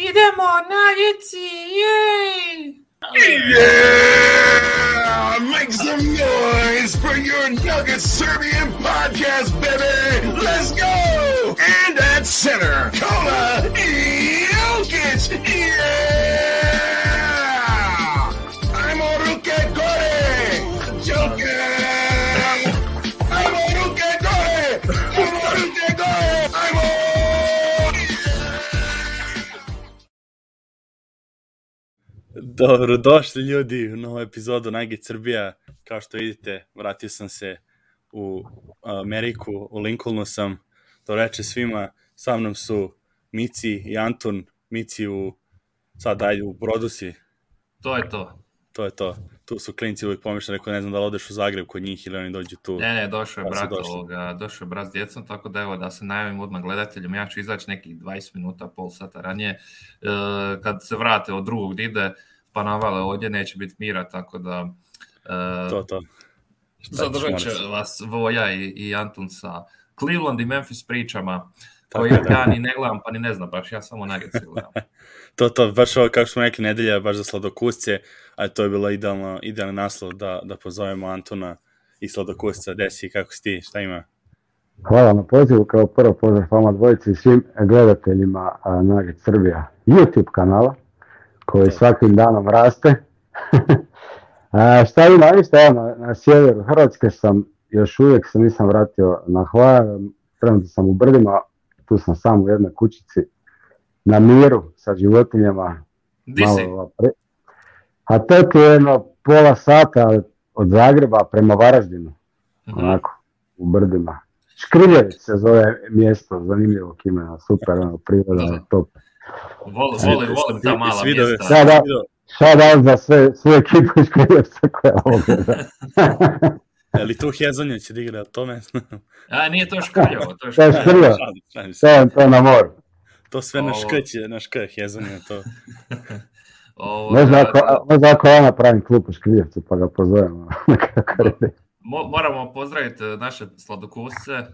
Idemo na jeci, jej! Yeah! Make some noise for your Nugget Serbian podcast, baby! Let's go! And at center, Kola Jokic! Dobro, došli ljudi u novu epizodu Nugget Srbija. Kao što vidite, vratio sam se u Ameriku, u Lincolnu sam. To reče svima, sa mnom su Mici i Antun. Mici u, sad ajde, u Brodu si. To je to. To je to. Tu su klinci uvijek pomišljali, rekao ne znam da li odeš u Zagreb kod njih ili oni dođu tu. Ne, ne, došao je Da su brat, ovoga, došao je brat s djecom, tako da evo da se najavim odmah gledateljima, ja ću izaći nekih 20 minuta, pol sata ranije, e, kad se vrate od drugog da ide, pa navale ovdje, neće biti mira, tako da e, To, to. Šta zadržat će vas Voja i, i Antun sa Cleveland i Memphis pričama, Tako koje je, da. ja ni ne gledam, pa ni ne znam baš, ja samo Nuggets gledam. To, to, baš ovo, kako smo rekli, nedelja baš za sladokusce, a to je bilo idealno, idealni naslov da, da pozovemo Antona i sladokusca. Desi, kako si ti, šta ima? Hvala na pozivu, kao prvo pozdrav vama dvojici i svim gledateljima Nugget Srbija YouTube kanala, koji Da. svakim danom raste. a, šta ima, ništa, evo, na, na sjeveru Hrvatske sam, još uvijek se nisam vratio na Hvar, trenutno sam u Brdima, tu sam sam u jednoj kućici, na miru sa životinjama, Di si? A tek je jedno pola sata od Zagreba prema Varaždinu Mhm. onako, u brdima. Škriljević se zove mjesto, zanimljivog imena, super, ono, priroda Da. top. Vol, volim, volim ta mala Svi- svi- mjesta. Da, da. Shout out za sve, svu ekipu iz Škriljevca koja ovo. Je li tu Hezonja će da igra, to ne znam. A, nije to škrljovo, to je To je se. To je to na moru. To sve na Ovo- škrće, na škrć Hezonja, to. Ovoga, Možda ako, možda ako ja napravim klub u Škriljevcu pa ga pozovemo. Ide. Mo- moramo pozdraviti e, naše sladokusce, e,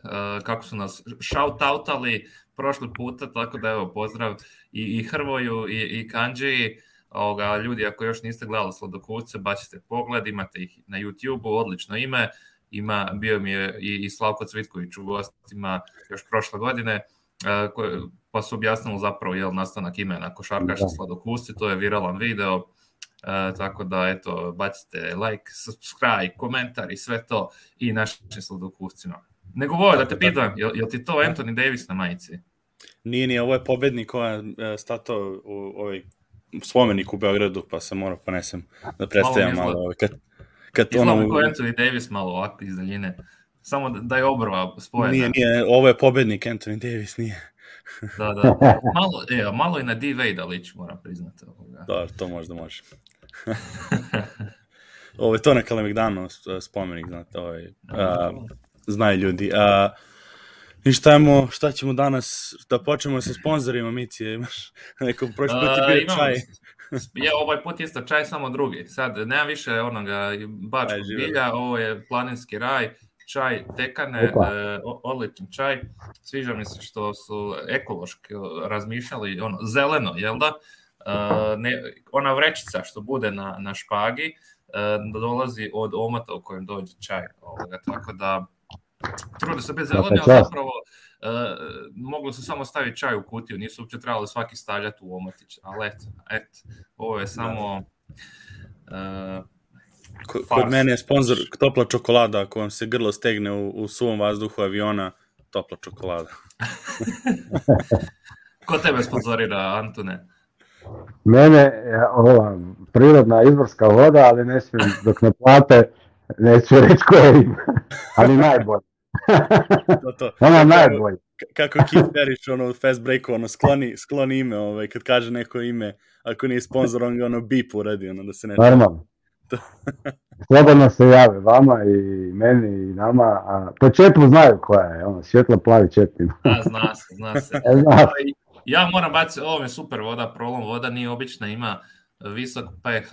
kako su nas shout-outali prošli puta, tako da evo pozdrav i, i Hrvoju i, i Kanđiji. Ovoga, ljudi, ako još niste gledali sladokusce, bacite pogled, imate ih na YouTube-u, odlično ime. Ima, bio mi je i, i Slavko Cvitković u gostima još prošle godine, e, koje, pa su objasnili zapravo jel nastanak imena košarkaša Da. sladokusci, to je viralan video. E, tako da, eto, bacite like, subscribe, komentar i sve to i našim sladokuscima. Nego voj, da te pitam, jel, jel ti to Anthony Davis na majici? Nije ni, ovo je pobednik koja je stato u ovaj spomenik u Beogradu, pa sam morao ponesem da predstavljam izgleda. malo. ovaj, Kad, kad Izgleda ono, kao Anthony Davis malo ovako iz daljine. Samo da, da je obrva spojena. nije, nije, ovo je pobednik Anthony Davis, nije. Da, da. Malo, e, malo i na D. Wade liči, moram priznati. Ovoga. Da, to možda može. ovo je to na Kalemegdanu spomenik, znate, ovaj, a, znaju ljudi. A, I šta, imamo, šta ćemo danas, da počnemo sa sponzorima, Mici, imaš neko prošli put je bio čaj. Je, ovaj put isto čaj samo drugi. Sad, nema više onoga bačkog bilja, ovo je planinski raj, čaj tekane, Opa. e, o- odličan čaj. Sviđa mi se što su ekološki razmišljali, ono, zeleno, jel da? E, ne, ona vrećica što bude na, na špagi, e, dolazi od omata u kojem dođe čaj. Ovoga, tako da, trude se bez zelene, ali zapravo e, moglo se samo staviti čaj u kutiju, nisu uopće trebali svaki stavljati u omatić, ali eto, eto, ovo je samo... e, Ko- Kod Fars. mene je sponsor topla čokolada, ako vam se grlo stegne u, u suvom vazduhu aviona, topla čokolada. ko tebe sponzorira, Antone? Mene je ova prirodna izvorska voda, ali ne smijem dok ne plate, neću reći koje ima, ali najbolje. To, to. Ona najbolje. Kako Keith Parrish ono u fast breaku, ono skloni, skloni ime, ovaj, kad kaže neko ime, ako nije sponsor, on ga ono bip uradi, ono da se ne... Normalno. To. Slobodno se jave vama i meni i nama, a po čepu znaju koja je, ono, svjetlo plavi čep ima. A, zna se, zna se. E, zna. Ja moram baciti, ovo je super voda, prolom voda, nije obična, ima visok pH,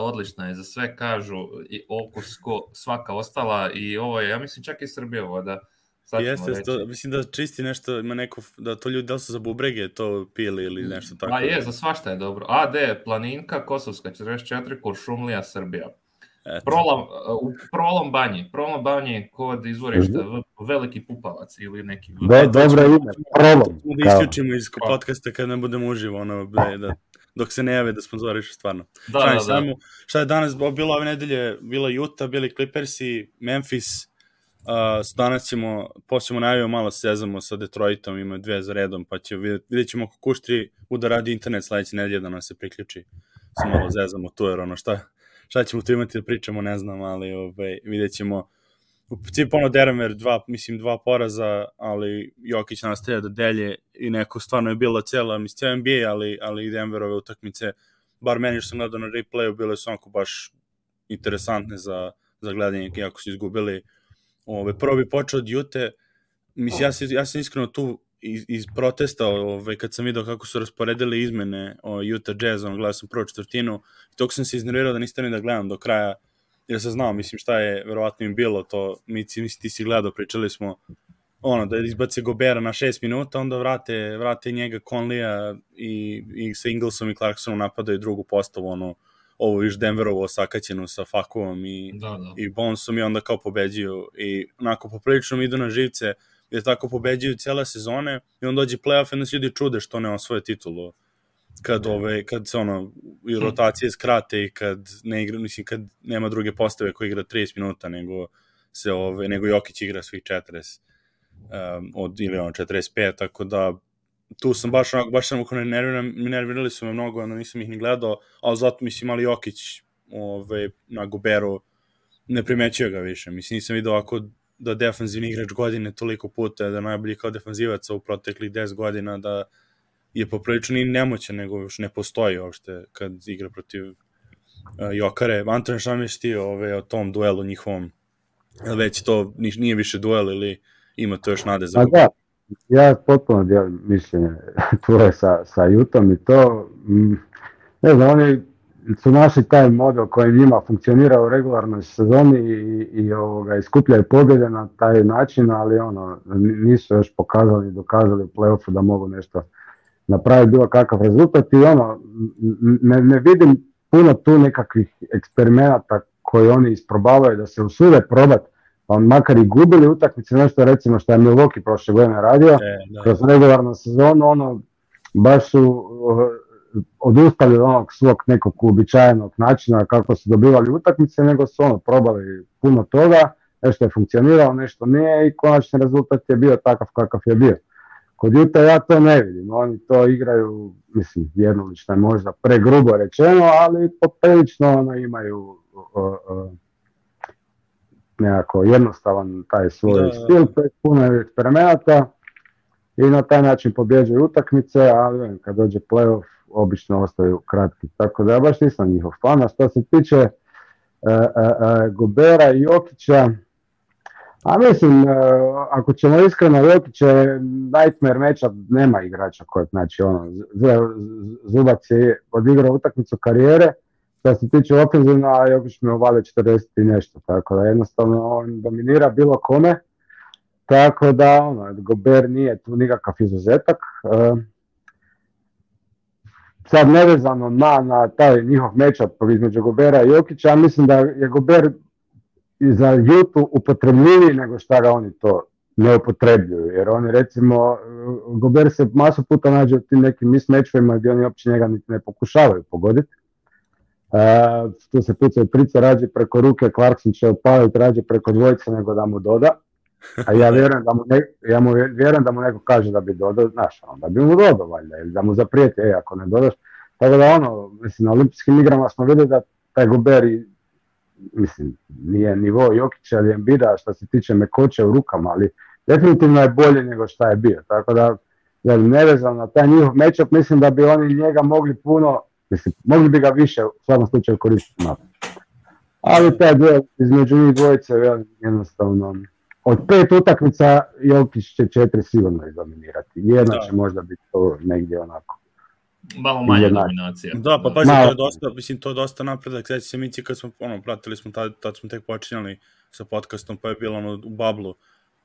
odlična je za sve, kažu, i okus ko svaka ostala i ovo je, ja mislim, čak i Srbija voda, Sad Jeste, reći. to, mislim da čisti nešto, ima neko, da to ljudi, da su za bubrege to pili ili nešto tako. Ma je, za svašta je dobro. AD, Planinka, Kosovska 44, Kuršumlija, Srbija. Eto. Prolom, u Prolom banji. Prolom banji kod izvorišta v- Veliki Pupavac ili neki... Do, dobro ime, prolom. Da isključimo iz podcasta kad ne budemo uživo, ono, da, da, dok se ne jave da sponzorišu stvarno. Da, je da, da. Samo, šta je danas bilo ove nedelje? Bila Utah, bili Clippersi, Memphis, uh, danas ćemo, posle ćemo najavio malo se zezamo sa Detroitom, ima dve za redom, pa će vidjet, vidjet ćemo ako Kuštri bude radi internet sledeće nedelje da nam se priključi. Se malo zezamo tu, jer ono šta, šta ćemo tu imati da pričamo, ne znam, ali ove, vidjet ćemo. U principu ono Deremer, dva, mislim dva poraza, ali Jokić nastavlja da delje i neko stvarno je bilo cela, mislim, ceo NBA, ali, ali i Denverove utakmice, bar meni što sam gledao na replayu, bile su onako baš interesantne za, za gledanje, iako su izgubili. Ove, prvo bi počeo od Jute, mislim, ja, se, ja sam iskreno tu iz, iz protesta, ove, kad sam video kako su rasporedili izmene o Utah Jazz, ono, gledao sam prvu četvrtinu, i tog sam se iznervirao da niste ni da gledam do kraja, jer sam znao, mislim, šta je verovatno im bilo to, mi, mislim, ti si gledao, pričali smo, ono, da izbace Gobera na 6 minuta, onda vrate, vrate njega Conleya i, i sa Inglesom i Clarksonom napadaju drugu postavu, ono, ovo viš Denverovo osakaćenu sa Fakovom i, Da, da. i Bonesom i onda kao pobeđuju i onako poprilično mi idu na živce jer tako pobeđuju cele sezone i onda dođe playoff i onda se ljudi čude što ne osvoje titulu kad ove kad se ono i rotacije skrate i kad ne igra mislim kad nema druge postave koji igra 30 minuta nego se ove nego Jokić igra svih 40 um, od ili ono 45 tako da tu sam baš onako, baš sam oko nerviram, nervirali su me mnogo, onda nisam ih ni gledao, ali zato mislim ali Jokić ove, na Goberu ne primećuje ga više. Mislim, nisam vidio ovako da defanzivni igrač godine toliko puta, da najbolji kao defanzivac u proteklih 10 godina, da je poprilično ni nemoćan, nego još ne postoji uopšte kad igra protiv uh, Jokare. Anton Šamešti ove, o tom duelu njihovom, već to ni- nije više duel ili ima to još nade za Pa da, ja potpuno dijelim mišljenje tvoje sa, sa Jutom i to, mm, ne znam, oni su našli taj model koji njima funkcionira u regularnoj sezoni i, i ovoga, iskupljaju pobjede na taj način, ali ono, nisu još pokazali i dokazali u playoffu da mogu nešto napraviti bilo kakav rezultat i ono, ne, ne vidim puno tu nekakvih eksperimenata koji oni isprobavaju da se usude probati pa makar i gubili utakmice, nešto recimo što je Milwaukee prošle godine radio, E, da. kroz regularnu sezonu, ono, baš su uh, odustali od onog svog nekog uobičajenog načina kako su dobivali utakmice, nego su ono, probali puno toga, nešto je funkcioniralo, nešto nije i konačni rezultat je bio takav kakav je bio. Kod Juta ja to ne vidim, oni to igraju, mislim, jednolično je možda pregrubo rečeno, ali poprilično ono, imaju uh, nekako jednostavan taj svoj Da. stil, to je puno eksperimenata i na taj način pobjeđuju utakmice, ali kad dođe playoff obično ostaju kratki. Tako da ja baš nisam njihov fan, a što se tiče e, e, e, Gobera i Jokića, a mislim, e, ako ćemo iskreno, Jokić je nightmare meča, nema igrača kojeg, znači ono, Zubac je odigrao utakmicu karijere, što se tiče ofenzivna, Jokić mi ovale 40 i nešto, tako da jednostavno on dominira bilo kome, tako da ono, Gober nije tu nikakav izuzetak. E, sad nevezano na, na taj njihov matchup između Gobera i Jokića, ja mislim da je Gober i za Jutu upotrebljiviji nego šta ga oni to ne upotrebljuju, jer oni recimo, Gober se masu puta nađe u tim nekim mismatchovima gdje oni uopće njega niti ne pokušavaju pogoditi. E, tu se pucaju trice rađe preko ruke, Clarkson će opaliti rađe preko dvojice nego da mu doda. A ja vjerujem da mu, ne, ja mu vje- vjerujem da mu neko kaže da bi dodao, znaš, onda bi mu dodao valjda, ili da mu zaprijeti, e, ako ne dodaš. Tako da ono, mislim, na olimpijskim igrama smo vidjeli da taj Gober i, mislim, nije nivo Jokića ili Embida što se tiče mekoće u rukama, ali definitivno je bolje nego šta je bio. Tako da, ja nevezano na taj njihov matchup, mislim da bi oni njega mogli puno, mislim, mogli bi ga više u svakom slučaju koristiti napad. Ali taj duel između njih dvojice, velim, jednostavno, od pet utakmica Jokić će četiri sigurno izdominirati. Jedna Da. će možda biti to negdje onako. Malo manja Jednak. dominacija. Da, pa pazi, Malo. to je dosta, mislim, to je dosta napredak. Sveći se Mici kad smo, ono, pratili smo, tad, tad smo tek počinjali sa podcastom, pa je bilo ono u bablu.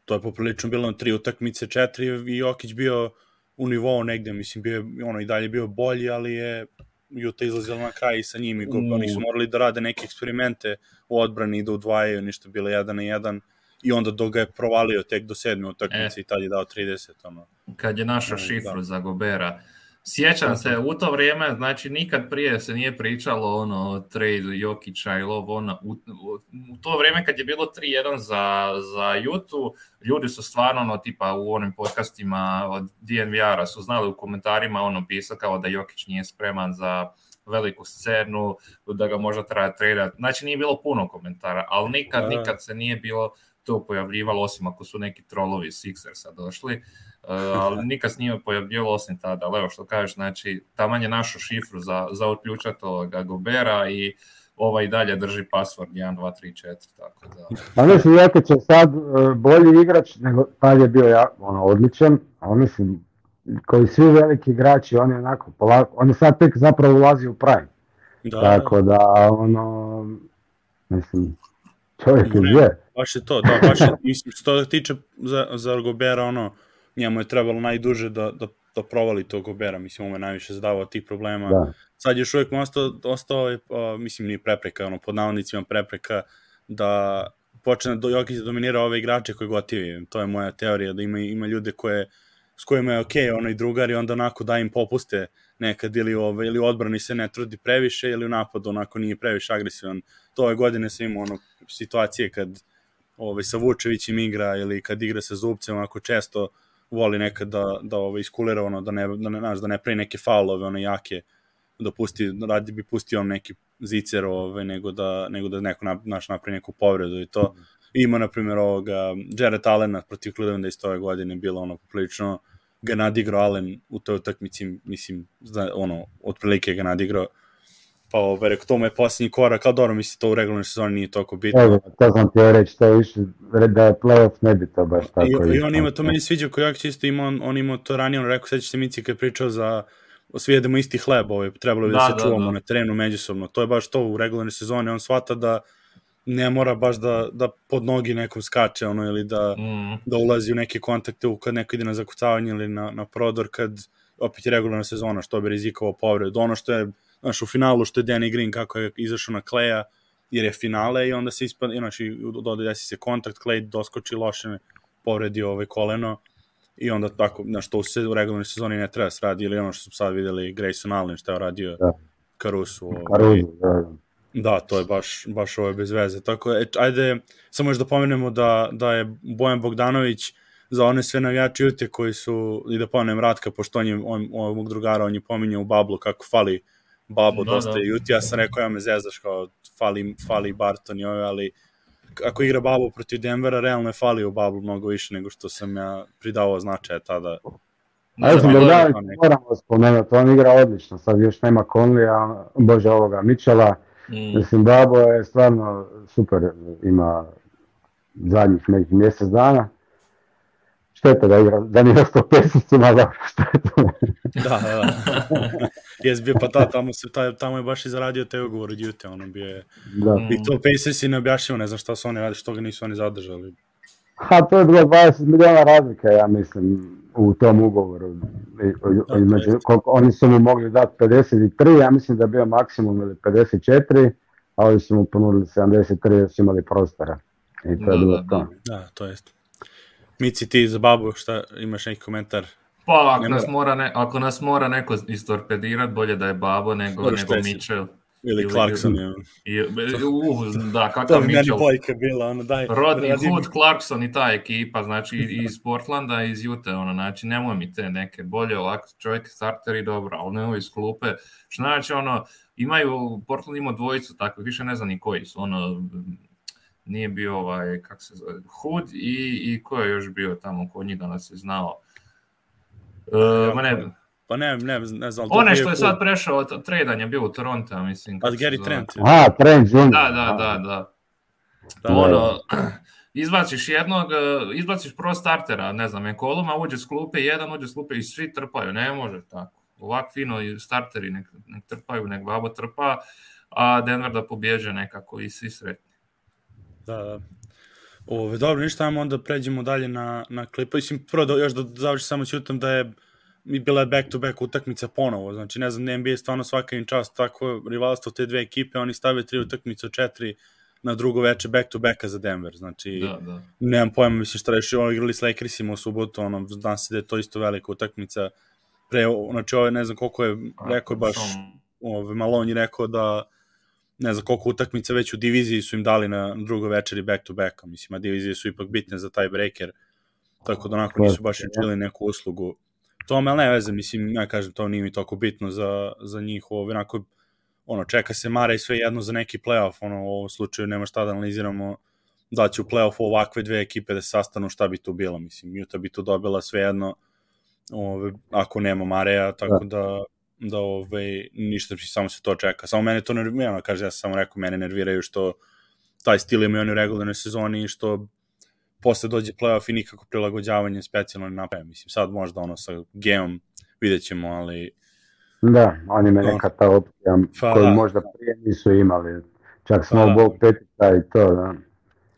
to je poprilično bilo na tri utakmice, četiri i Jokić bio u nivou negde, mislim, bio je, ono i dalje bio bolji, ali je Juta izlazila na kraj i sa njim i go, U. oni su morali da rade neke eksperimente u odbrani i da udvajaju, ništa bilo jedan na jedan i onda dok ga je provalio tek do sedme utakmice E. i tad je dao 30, ono. kad je našao Da. šifru za Gobera. Sjećam se, u to vrijeme, znači nikad prije se nije pričalo ono o trade Jokića i ovo ono. U, u, to vrijeme kad je bilo 3-1 za, za Jutu, ljudi su stvarno ono tipa u onim podcastima od DNVR-a su znali u komentarima ono pisao kao da Jokić nije spreman za veliku scenu, da ga možda treba tradat. Znači nije bilo puno komentara, ali nikad, Da. nikad se nije bilo to pojavljivalo, osim ako su neki trolovi Sixersa došli, Uh, ali nikad se nije pojavljivalo osim tada, ali evo što kažeš, znači taman je našo šifru za, za otključat ovoga Gobera i ovaj i dalje drži password 1, 2, 3, 4, tako da. Pa mislim, Jokić je sad e, bolji igrač nego tad je bio ja, ono, odličan, a mislim, koji svi veliki igrači, on je onako polako, on je sad tek zapravo ulazi u prime. Da, Tako da, ono, mislim, čovjek je gdje. baš je to, da, baš je, mislim, što se tiče za, za Gobera, ono, njemu je trebalo najduže da, da, da provali to Gobera, mislim, je najviše zadavao tih problema. Da. Sad još uvijek mu ostao, ostao je, a, mislim, nije prepreka, ono, pod navodnicima prepreka, da počne do Jokić da dominira ove igrače koji gotivi. To je moja teorija, da ima, ima ljude koje, s kojima je okej, okay, ono i drugari, onda onako da im popuste nekad ili, ove, ili u odbrani se ne trudi previše ili u napadu onako nije previše agresivan. To ove godine sam imao ono, situacije kad ovaj, sa Vučevićem igra ili kad igra sa Zubcem, onako često voli nekad da, da ovaj, iskulira ono, da ne, da ne, znaš, da ne pravi neke faulove, ono jake, da pusti, radi bi pustio on neki zicer, ovaj, nego da, nego da neko nap, naš napravi neku povredu i to. Ima, na primjer, ovoga, Jared Allena protiv Clevelanda isto ove godine bilo ono poprilično ga nadigrao Allen u toj utakmici, mislim, zna, ono, otprilike ga nadigrao. Pa, ovaj, rekao, to mu je posljednji korak, ali dobro, mislim, to u regularnoj sezoni nije toliko bitno. Evo, to sam ti reći, to je više, da je playoff ne bi to baš tako I, I on ima, to meni sviđa koji Jokić isto ima, on, on ima to ranije, on rekao, seća se Mici kad je pričao za svi jedemo isti hleb, ovaj, trebalo bi da, Da, se da, čuvamo da. na terenu međusobno. To je baš to u regularnoj sezoni, on shvata da ne mora baš da, da pod nogi nekom skače, ono, ili da, Mm, da ulazi u neke kontakte u kad neko ide na zakucavanje ili na, na prodor, kad opet je regularna sezona, što bi rizikovao povredu. Ono što je, znaš, u finalu što je Danny Green kako je izašao na Kleja, jer je finale i onda se ispad, znaš, i dode desi se kontakt, Klej doskoči loše, povredi ovaj koleno i onda tako, znaš, to se u regularnoj sezoni ne treba se radi, ili ono što smo sad videli Grayson Allen što je radio Da. Karusu. Ovaj, Karuzu, da, da. Da, to je baš, baš ovo bez veze. Tako, e, ajde, samo još da pomenemo da, da je Bojan Bogdanović za one sve navijače Jute koji su, i da pomenem Ratka, pošto on je, on, on, mog drugara, on je pominjao u Bablu kako fali Babo Da, dosta da. i Juti, ja sam rekao, ja me zezaš kao fali, fali Barton i ove, ali ako igra Babo protiv Denvera, realno je fali u Bablu mnogo više nego što sam ja pridavao značaja tada. A ja sam da, Bogdanović da, neko. moramo spomenuti, on igra odlično, sad još nema Conleya, bože ovoga Mičela, mm, mislim Babo je stvarno super, ima zadnjih nekih mjesec dana. Šteta da igra, da nije ostao pesnicima, dobro, šteta. Da, da, da. Jes bio, pa da, tamo, se, taj, tamo je baš i zaradio te ugovor od Jute, ono bio je Da. I to Pacers i ne objašnjava, ne znam šta su oni radi, što ga nisu oni zadržali. Ha, to je bilo 20 milijuna razlika, ja mislim, u tom ugovoru. I- Da, Između, koliko, oni su mu mogli dati 53, ja mislim da je bio maksimum ili 54, a ovi su mu ponudili 73 jer su imali prostora. I to je Da, bilo da, to. da. Da, to jest. Mici, ti za babu, šta, imaš neki komentar? Pa ako nas, mora ne, ako nas mora neko istorpedirat, bolje da je Babo nego, Dobro, nego? Mitchell. Ili Ili- Clarkson. I, uh, da, To kakav bi meni Mitchell. bojka bila, ono daj. Rodney radi- Hood, Clarkson i ta ekipa, znači iz Portlanda i iz Jute, ono, znači nemoj mi te neke bolje ovako čovjek starter i dobro, ali ne ovo iz klupe. Znači, ono, imaju, Portland ima dvojicu takvih, više ne znam ni koji su, ono, nije bio ovaj, kak se zove, Hood i, i ko je još bio tamo kod njih da nas je znao. E, ma ne, Pa ne, ne, ne znam. bio što je sad prešao, od tredan je bio u Toronto, mislim. Se Gary zove. Trent. A, Trent Jr. Da, da, da, da. Da, ono, izbaciš jednog, e, izbaciš pro startera, ne znam, Ekoluma, uđe s klupe, jedan uđe s klupe i svi trpaju, ne može tako. Ovak fino i starteri nek, nek trpaju, nek babo trpa, a Denver da pobježe nekako i svi sretni. Da, da. Ove, dobro, ništa, ajmo onda pređemo dalje na, na klip. Mislim, prvo da, još da završim samo ćutam da je mi bila je back-to-back utakmica ponovo, znači ne znam, NBA je stvarno svaka im čast, tako rivalstvo te dve ekipe, oni stave tri utakmice od četiri na drugo veče back-to-backa za Denver, znači Da, da. nemam pojma, mislim šta reši, ono igrali s Lakersima u subotu, ono, zna se da je to isto velika utakmica, pre, znači ovo je, ne znam koliko je, rekao je baš, ove, Malone je rekao da ne znam koliko utakmica već u diviziji su im dali na drugo večeri back to back mislim, a divizije su ipak bitne za taj breaker, tako da onako nisu baš im čili neku uslugu. Tome, ali ne veze, mislim, ja kažem, to nije mi toliko bitno za, za njih, ovo, onako, ono, čeka se Mara i sve jedno za neki playoff, ono, u ovom slučaju nema šta da analiziramo da će u playoffu ovakve dve ekipe da se sastanu, šta bi tu bilo, mislim, Utah bi tu dobila sve jedno, ove, ako nema Mareja, tako da, da ove, ništa, samo se to čeka. Samo mene to nervira, ono, kaže, ja sam samo rekao, mene nerviraju što taj stil imaju oni u regularnoj sezoni i što posle dođe playoff i nikako prilagođavanje specijalno ne napravi. Mislim, sad možda ono sa Geom vidjet ćemo, ali Da, on ima No. neka ta opcija Pa, koju da. možda prije nisu imali. Čak Pa, snowball petica i to, da.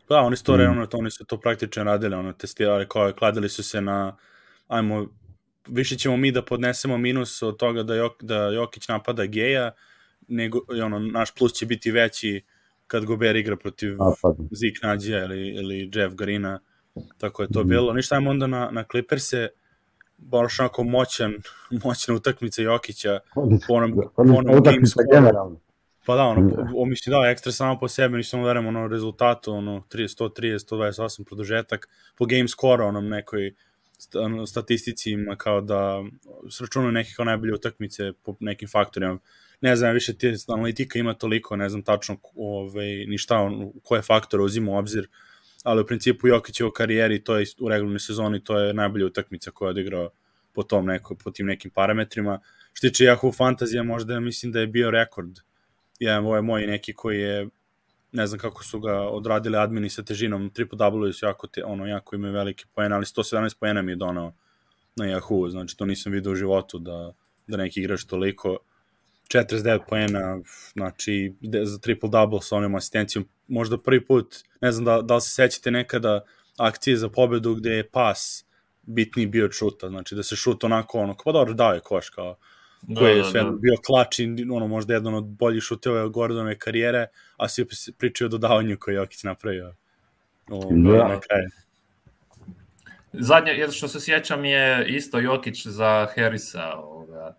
Da, oni su to, Mm. ono, to, oni su to praktično radili, ono, testirali, kao, kladili su se na, ajmo, više ćemo mi da podnesemo minus od toga da, Jok, da Jokić napada geja, nego, ono, naš plus će biti veći kad Gober igra protiv Napad. Zik Nađija ili, ili Jeff Grina, tako je to Mhm. bilo. Ništa, ajmo onda na, na Clippers-e, baš onako moćan, moćna utakmica Jokića, po onom, po utakmica generalno. Pa da, ono, Da. o, mislim, da, ekstra samo po sebi, nisam uverem, ono, rezultatu, ono, 30, 130, 128 produžetak, po game score, onom nekoj st- ono, statistici ima kao da sračunaju neke kao najbolje utakmice po nekim faktorima. Ne znam, više ti analitika ima toliko, ne znam tačno ovaj, ni šta on, koje faktore uzima u obzir, ali u principu Jokić je u karijeri, to je u regularnoj sezoni, to je najbolja utakmica koja je odigrao po tom neko, po tim nekim parametrima. Što tiče Yahoo fantazija, možda mislim da je bio rekord jedan ovo je moj neki koji je ne znam kako su ga odradili admini sa težinom, triple W su jako, te, ono, jako imaju velike poene, ali 117 poena mi je donao na Yahoo, znači to nisam vidio u životu da, da neki igrač toliko. 49 poena, znači za triple double sa onom asistencijom, možda prvi put, ne znam da, da li se sećate nekada akcije za pobedu gde je pas bitniji bio od šuta, znači da se šut onako ono, pa dobro dao je koš kao, koji je da, sve da. bio klač i ono, možda jedan od boljih šuteva Gordonove karijere, a svi se pričaju o dodavanju koji je Jokić napravio o, Da. na kraju. Zadnje, jedno što se sjećam je isto Jokić za Harrisa, ovoga,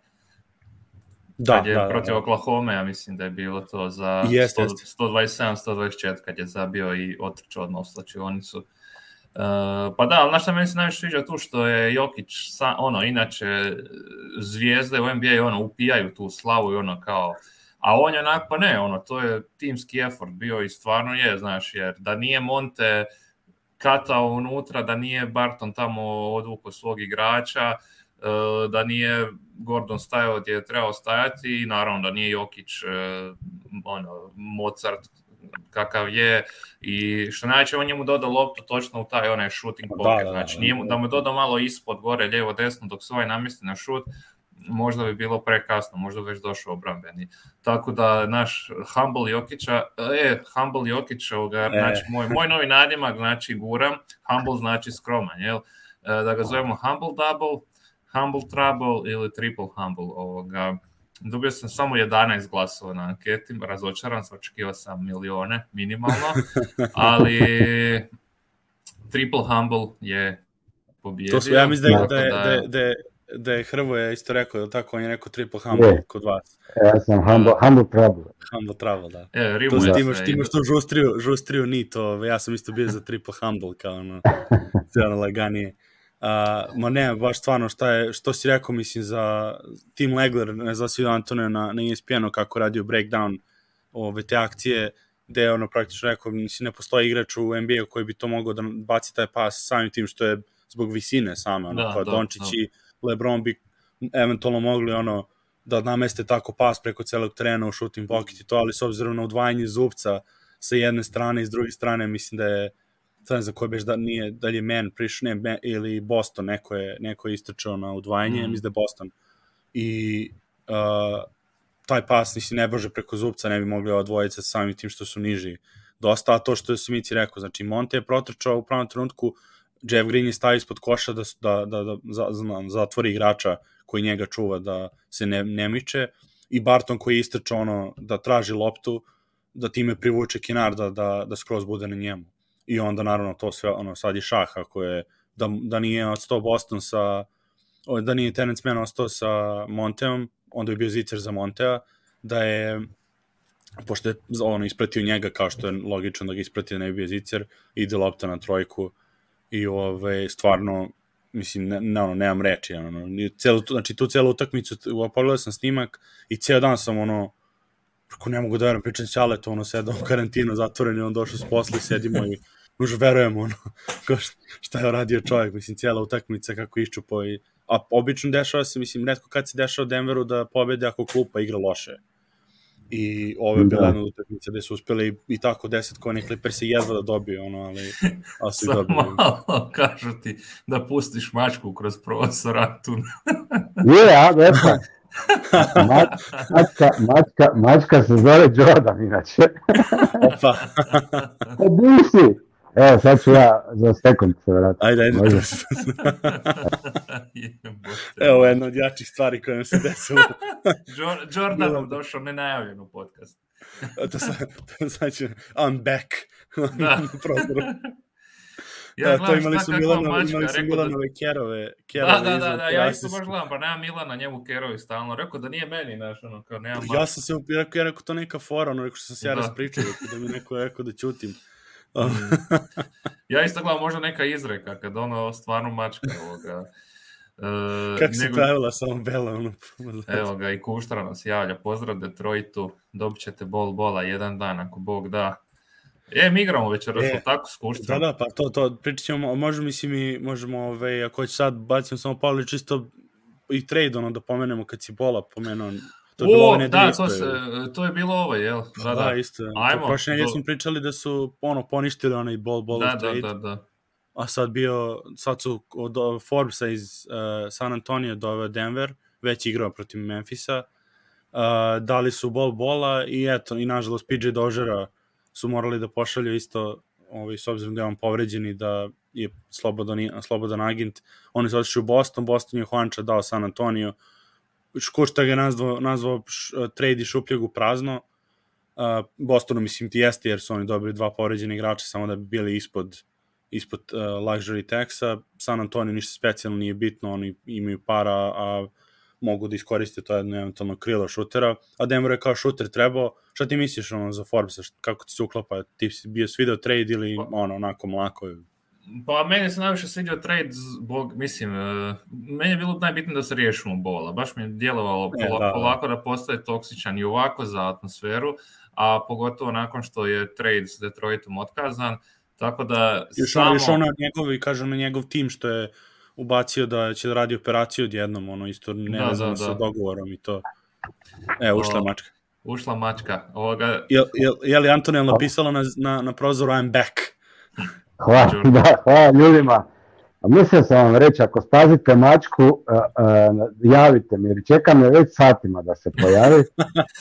Da, kad je da, da, protiv da. Oklahoma, ja mislim da je bilo to za Jeste, 100 jeste. 127, 124 kad je zabio i otrčao odmah u slačionicu. Uh, pa da, ali znaš šta meni se najviše sviđa tu što je Jokić, sa, ono, inače zvijezde u NBA ono, upijaju tu slavu i ono kao, a on je onako, pa ne, ono, to je timski effort bio i stvarno je, znaš, jer da nije Monte katao unutra, da nije Barton tamo odvukao svog igrača, e, da nije Gordon stajao gdje je trebao stajati i naravno da nije Jokić e, ono, Mozart kakav je i što najče on njemu dodao loptu točno u taj onaj shooting pocket, da, da, znači da. nije mu, da mu je dodao malo ispod, gore, lijevo, desno dok se ovaj namjesti na šut, možda bi bilo prekasno, možda bi već došao obrambeni. Tako da naš Humble Jokića, e, Humble Jokić, ovoga, E. znači moj, moj novi nadimak, znači guram, Humble znači skroman, jel? E, Da ga zovemo Humble Double, Humble Trouble ili Triple Humble, ovoga. Dobio sam samo 11 glasova na anketi, razočaran sam, očekivao sam milione minimalno, ali Triple Humble je pobjedio. To su, ja mislim da je, da je, da je, da je, da je Hrvoje isto rekao, da tako on je rekao triple humble Je. kod vas. E, Ja sam humble, humble trouble. Humble travel, da. E, To rimuje se, ti imaš, ti imaš tu žustriju, žustriju nit, ove, ja sam isto bio za triple humble, kao ono, ono laganije. Uh, ma ne, baš stvarno, šta je, što si rekao, mislim, za Tim Legler, ne znam si Antonio na, na ESPN-u kako radio breakdown ove, te akcije, gde je ono praktično rekao, mislim, ne postoji igrač u NBA-u koji bi to mogao da baci taj pas samim tim što je zbog visine same, ono, Da, kao da, Dončić da. i Lebron bi eventualno mogli ono da nameste tako pas preko celog terena u shooting pocket i to, ali s obzirom na udvajanje zubca sa jedne strane i s druge strane mislim da je sad ne znam ko je beš da nije, da li je Man prišao, ne, Man, ili Boston, neko je, neko je istrčao na udvajanje, Mm. mislim da je Boston. I uh, taj pas, mislim, ne bože preko zubca ne bi mogli ova dvojica samim tim što su niži dosta, a to što je Simici rekao, znači Monte je protrčao u pravom trenutku, Jeff Green je stavio ispod koša da, da, da, da za, za, zatvori igrača koji njega čuva da se ne, ne miče i Barton koji je istrčao ono da traži loptu, da time privuče Kinar da, da, da skroz bude na njemu. I onda naravno to sve, ono, sad je šah ako je, da, da nije odstao Boston sa, da nije Terence Mann ostao sa Monteom, onda je bio zicer za Montea, da je pošto je ono ispratio njega kao što je logično da ga isprati ne bi bio zicer, ide lopta na trojku i ove, stvarno mislim, ne, ne, ono, nemam reči, ono, celu, znači tu celu utakmicu, pogledao sam snimak i ceo dan sam, ono, kako ne mogu da verujem, pričam s Aletom, ono, sedam u karantinu, zatvoren i on došao s posla i sedimo i už verujemo, ono, šta je radio čovjek, mislim, cijela utakmica kako iščupo i, a obično dešava se, mislim, redko kad se dešava Denveru da pobede ako klupa igra loše i ove da. bila jedna utakmica gde su uspeli i tako 10 kone Clippers i jedva da dobiju ono, ali, ali su dobili. malo kažu ti da pustiš mačku kroz prostor tu. Je, a, veta. mačka, mačka, mačka se zove Jordan, inače. Opa. Di si? Evo, sad ću ja za sekund se vratiti. Ajde, ajde. Evo jedna od jačih stvari koje nam se desilo. Jordan nam došao nenajavljen u podcast. to, sa, to znači, I'm back. Da. Ja da, to imali su Milana, imali su Milanove da... kerove, kerove. Da, da, da, da, ja isto baš gledam, pa nema Milana, njemu kerovi stalno. Rekao da nije meni, znaš, ono, kao nema Ja sam se rekao, ja rekao, to neka fora, ono, rekao što sam se ja da. raspričao, da mi neko rekao da ćutim. Mm. ja isto gledam možda neka izreka kad ono stvarno mačka ovoga. Uh, Kako se nego... pravila samo Bela? Ono, Evo ga, i Kuštra nas javlja. Pozdrav Detroitu, dobit ćete bol bola jedan dan ako Bog da. E, mi igramo večeras, e, tako s Kuštrom. Da, da, pa to, to pričat ćemo, možemo, mislim, i možemo, ove, ovaj, ako će sad bacimo samo Pavli čisto i trade, ono, da pomenemo kad si bola pomenuo To je o, da, to, se, to je bilo ovo, jel? Da, da, da isto. Ajmo. Prošle nedelje smo pričali da su ono poništili onaj ball ball da, da, da, da. A sad bio, sad su od Forbesa iz uh, San Antonio doveo Denver, već igrao protiv Memfisa. Uh, dali su ball bola i eto, i nažalost PJ Dožera su morali da pošalju isto ovaj, s obzirom da je on povređen i da je slobodan, slobodan agent. Oni su otišli u Boston, Boston je Juanča dao San Antonio, Škošta ga nazvao, nazvao š, trade i šupljeg u prazno. Uh, Bostonu mislim ti jeste jer su oni dobili dva poređene igrača samo da bi bili ispod ispod uh, luxury taxa. San Antonio ništa specijalno nije bitno, oni imaju para, a mogu da iskoriste to jedno eventualno krilo šutera, a Denver je kao šuter trebao. Šta ti misliš ono za Forbesa, kako ti se uklapa? Ti si bio svideo trade ili pa- ono onako mlako? Pa meni se najviše svidio trade zbog, mislim, uh, meni je bilo najbitnije da se riješimo bola. Baš mi je djelovalo e, polako, da. polako da postaje toksičan i ovako za atmosferu, a pogotovo nakon što je trade s Detroitom otkazan, tako da još samo... Još ono njegovi, kažem na njegov tim što je ubacio da će da radi operaciju odjednom, ono isto ne da, da, da. sa dogovorom i to. E, ušla o, mačka. Ušla mačka. Ovoga... Je, je, je li Antonija napisala na, na, na prozoru I'm back? Hvala, da, hvala ljudima. A mislio sam vam reći, ako spazite mačku, uh, uh, javite mi, jer čekam je već satima da se pojavi.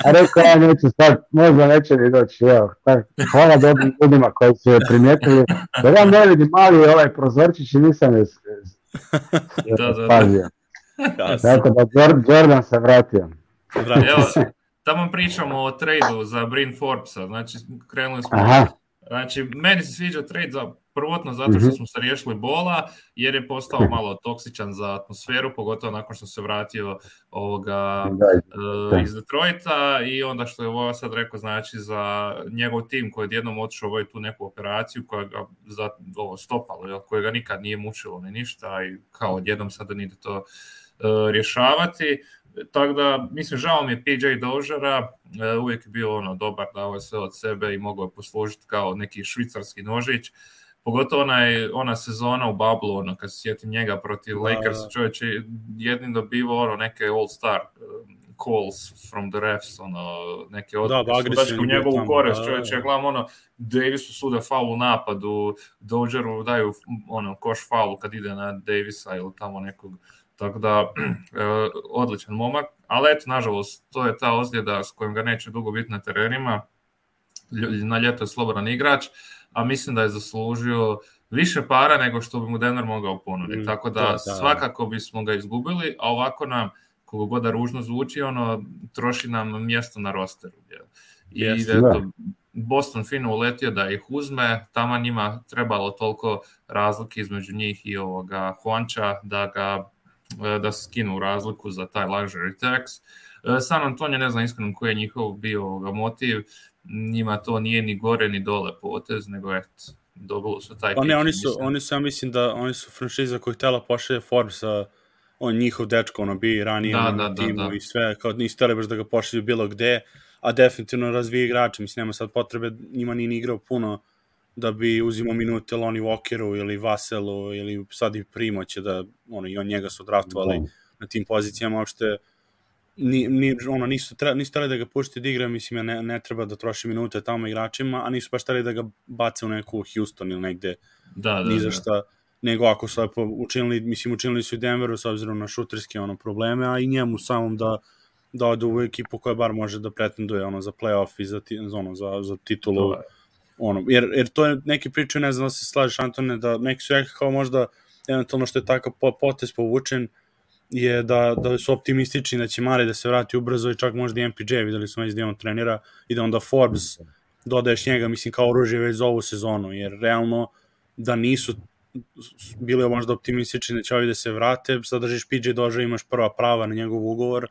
A rekao, ja neću sad, možda neće ni doći. Evo, tak, hvala dobrim ljudima koji su je primijetili. Da ja ne vidim mali ovaj prozorčić i nisam je da, da, spazio. Da. Tako da Jordan se vratio. Evo, tamo pričamo o tradu za Brin Forbesa, znači krenuli smo Aha. Znači, meni se sviđa trade za prvotno zato što mhm. smo se riješili bola, jer je postao malo toksičan za atmosferu, pogotovo nakon što se vratio ovoga uh, iz Detroita i onda što je ovo sad rekao, znači za njegov tim koji je jednom otišao ovaj tu neku operaciju koja ga za ovo stopalo, jel, koje ga nikad nije mučilo ni ništa i kao odjednom sada ide to uh, rješavati. Tako da, mislim, žao mi je PJ Dožera, e, uvijek je bio ono dobar, dao je sve od sebe i mogao je poslužiti kao neki švicarski nožić. Pogotovo onaj, ona sezona u Bablu, ono, kad se sjetim njega protiv da, Lakers, da. čovječ je jednim dobivao ono, neke all-star um, calls from the refs, ono, neke odluke da, su u njegovu korist, da, čovječ, ja gledam ono, Davisu sude faul u napadu, Dogeru daju ono, koš faul kad ide na Davisa ili tamo nekog Tako da, e, odličan momak, ali eto, nažalost, to je ta ozljeda s kojim ga neće dugo biti na terenima. na ljeto je slobodan igrač, a mislim da je zaslužio više para nego što bi mu Denver mogao ponuditi. Mm, Tako da, da, da. svakako bismo ga izgubili, a ovako nam, koliko god da ružno zvuči, ono, troši nam mjesto na rosteru. jel. I Jeste, eto, Boston fino uletio da ih uzme, tamo njima trebalo toliko razlike između njih i ovoga Huanča da ga e, da skinu razliku za taj luxury tax. E, San Antonio ne znam iskreno koji je njihov bio ovoga motiv, njima to nije ni gore ni dole potez, nego eto, dobili su taj Pa ne, oni su, mislim. oni su, ja mislim da oni su franšiza koja je htjela pošalje Forbesa, on njihov dečko, ono, bi ranije Da, da, da, na da, timu da. i sve, kao nisu htjeli baš da ga pošalju bilo gde, a definitivno razvije igrače, mislim, nema sad potrebe, njima nije ni igrao puno da bi uzimao minute Lonnie Walkeru ili Vaselu ili sad i Primo će da, ono, i on njega su draftovali Da. na tim pozicijama, uopšte ni, ni, ono, nisu, tre, nisu hteli da ga pušte da igra, mislim, ja ne, ne treba da troši minute tamo igračima, a nisu baš hteli da ga bace u neku Houston ili negde Da, da, ni za da. šta, nego ako su lepo učinili, mislim, učinili su i Denveru s obzirom na šuterske ono, probleme, a i njemu samom da da ode u ekipu koja bar može da pretenduje ono za play-off i za, ti, za, ono, za, za titulu je. ono, jer, jer to je neki pričaju, ne znam da se slažeš Antone, da neki su rekli kao možda eventualno što je takav po- potez povučen je da, da su optimistični da će Mare da se vrati ubrzo i čak možda i MPJ, videli smo već da on trenira i da onda Forbes dodaješ njega, mislim, kao oružje već za ovu sezonu, jer realno da nisu bili možda optimistični da će ovi da se vrate, sad držiš PJ Doža, imaš prva prava na njegov ugovor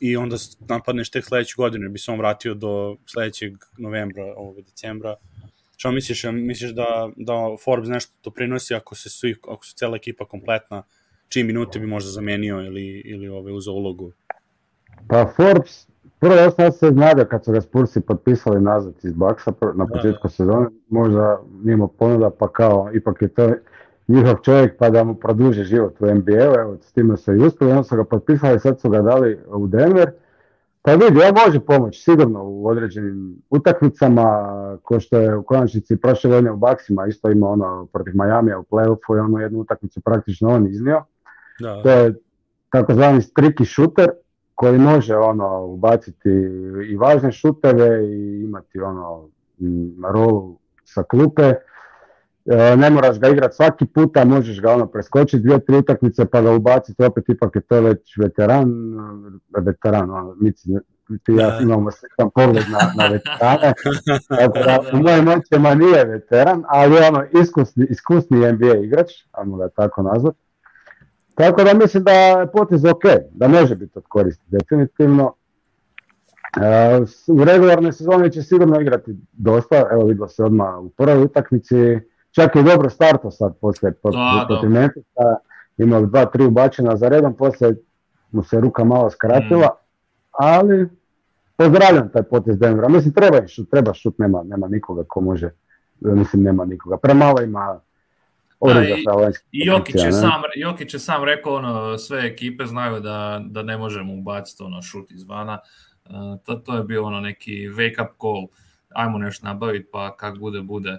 i onda napadneš tek sledeću godinu, bi se on vratio do sledećeg novembra, ovog decembra. Šta misliš, misliš da, da Forbes nešto doprinosi ako se svi, ako su cela ekipa kompletna, čiji minute bi možda zamenio ili, ili ove uzeo ulogu? Pa Forbes, prvo ja sam se znadio kad su ga Spursi potpisali nazad iz Baksa na Da, početku sezone, možda nije imao ponuda pa kao ipak je to njihov čovjek pa da mu produži život u NBA-u, evo s time su i uspjeli, onda su ga potpisali, sad su ga dali u Denver. Pa vidi, on može pomoći sigurno u određenim utakmicama, ko što je u konačnici prošle godine u Baksima isto imao ono protiv Majamija u play-offu i onu jednu utakmicu praktično on iznio. Da, To je takozvani streaky shooter koji može ono ubaciti i važne šuteve i imati ono rolu sa klupe. E, ne moraš ga igrati svaki puta, možeš ga ono preskočiti dvije, tri utakmice pa ga ubaciti, opet ipak je to već veteran, veteran, ono, Mici, ti ja Da. imamo sličan pogled na, na veterane, tako da u mojim očima nije veteran, ali ono iskusni, iskusni NBA igrač, ajmo ga tako nazvati. Tako da mislim da je potez ok, da može biti od koristi definitivno. E, u regularnoj sezoni će sigurno igrati dosta, evo vidjelo se odmah u prvoj utakmici, čak je dobro starto sad poslije po- protiv. Memphisa, imao dva, tri ubačena za redom, poslije mu se ruka malo skratila, Mm. ali pozdravljam taj potez Denvera, mislim treba šut, treba šut, nema, nema nikoga ko može, mislim nema nikoga, premalo ima oružja i- I Jokić je, sam, Jokić je sam rekao, ono, sve ekipe znaju da, da ne možemo ubaciti ono šut izvana. Uh, to, to je bio ono neki wake up call, ajmo nešto nabaviti pa kak bude, bude.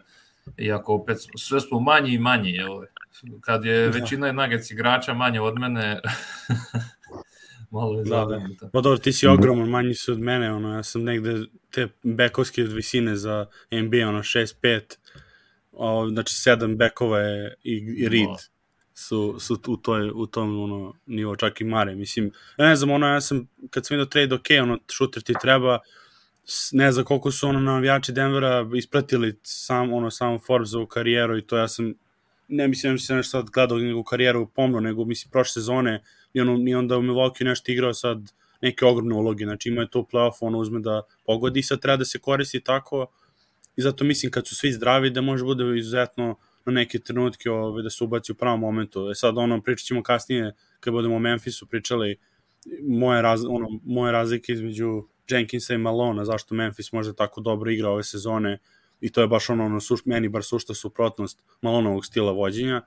Iako opet sve smo manji i manji, jel? Kad je Da. većina Nuggets igrača manje od mene, malo je Da, da. Pa dobro, ti si ogroman, manji su od mene, ono, ja sam negde te bekovske visine za NBA, ono, 6-5, o, znači 7 bekova je i, i Reed su, su u, toj, u tom ono, nivo, čak i Mare, mislim, ja ne znam, ono, ja sam, kad sam vidio trade, ok, ono, šuter ti treba, ne znam koliko su ono navijači Denvera ispratili sam, ono, sam Forbesovu karijeru i to ja sam, ne mislim da sam nešto sad gledao njegovu karijeru pomno, nego mislim prošle sezone i, ono, i onda u Milwaukee nešto igrao sad neke ogromne uloge, znači ima je to u play-offu, ono uzme da pogodi i sad treba da se koristi tako i zato mislim kad su svi zdravi da može bude izuzetno na neke trenutke ove, da se ubaci u pravom momentu. E sad ono pričat ćemo kasnije kad budemo o Memphisu pričali moje, raz, ono, moje razlike između Jenkinsa i Malona, zašto Memphis može tako dobro igra ove sezone i to je baš ono, ono suš, meni bar sušta suprotnost Malonovog stila vođenja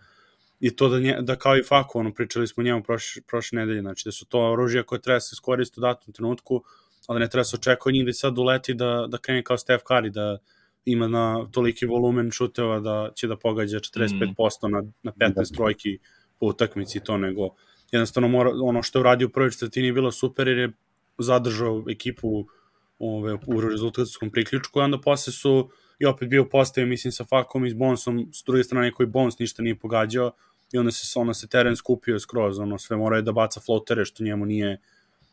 i to da, nje, da kao i Faku, ono, pričali smo njemu prošle, prošle nedelje, znači da su to oružja koje treba se iskoristiti u datom trenutku, ali ne treba se od njih da sad uleti da, da krene kao Steph Curry, da ima na toliki volumen šuteva da će da pogađa 45% na, na 15 trojki po utakmici to nego jednostavno mora, ono što je uradio u prvoj četvrtini je bilo super jer je zadržao ekipu ove, u rezultatskom priključku, i onda posle su i opet bio postavio, mislim, sa Fakom i s Bonsom, s druge strane koji Bons ništa nije pogađao, i onda se, onda se teren skupio skroz, ono, sve moraju da baca flotere, što njemu nije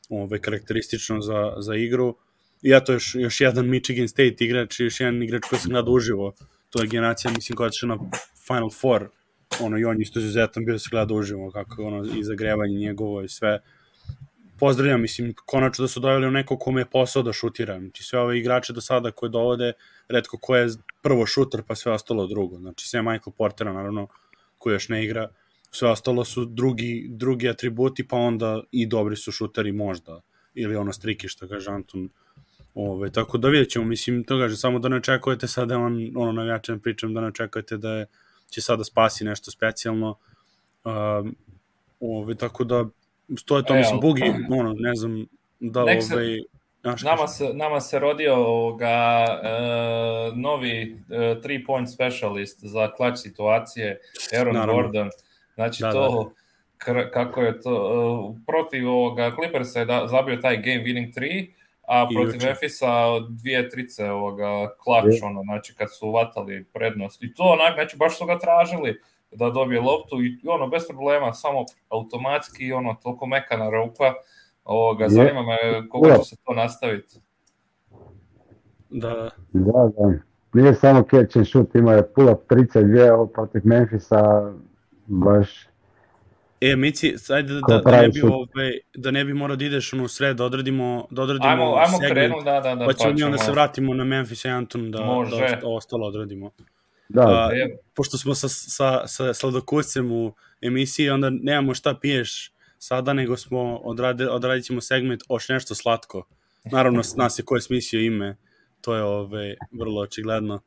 ove, karakteristično za, za igru. I eto, još, još jedan Michigan State igrač, još jedan igrač koji sam gleda uživo, to je generacija, mislim, koja je na Final Four, ono, i on isto izuzetan bio da se gleda uživo, kako ono, i zagrevanje njegovo i sve. Pozdravljam, mislim, konačno da su doveli u neko kome je posao da šutira. Znači, sve ove igrače do sada koje dovode, redko ko je prvo šuter, pa sve ostalo drugo. Znači, sve Michael Portera, naravno, koji još ne igra, sve ostalo su drugi, drugi atributi, pa onda i dobri su šuteri možda, ili ono striki što kaže Anton. Ove, tako da vidjet ćemo, mislim, to kaže, samo da ne očekujete sada, on, ono navijačem pričam, da ne očekujete da je, će sada spasi nešto specijalno. Um, ove, tako da, to je to, E, mislim, Bugi, ono, ne znam, da, se- ovaj, znaš, Nama se, nama se rodio ovoga, e, novi e, three point specialist za klač situacije, Aaron Naravno. Gordon. Znači Da, to, kr- kako je to, e, protiv ovoga Clippersa je da, zabio taj game winning 3, a protiv juče. Memphisa dvije trice ovoga klač, ono, znači kad su vatali prednost. I to onak, znači baš su ga tražili da dobije loptu i ono, bez problema, samo automatski, ono, toliko mekana ruka, ovoga, Je. zanima me koga Ula. će se to nastaviti. Da, Da, da. Nije samo catch and shoot, ima je pull up 32 ovo protiv Memphisa, baš E, Mici, ajde da, da, da, ne bi, šut. ovaj, da ne bi morao da ideš ono u sred, da odradimo, da odradimo Ajmo, ajmo segment, krenu, da, da, da, pa ćemo mi onda se vratimo na Memphis i Anton da, Može. da osta- ostalo odradimo. da, A, Evo, pošto smo sa, sa, sa sladokuscem u emisiji, onda nemamo šta piješ sada, nego smo odrade, odradit ćemo segment oš nešto slatko. Naravno, nas je ko je smislio ime, to je ove, vrlo očigledno.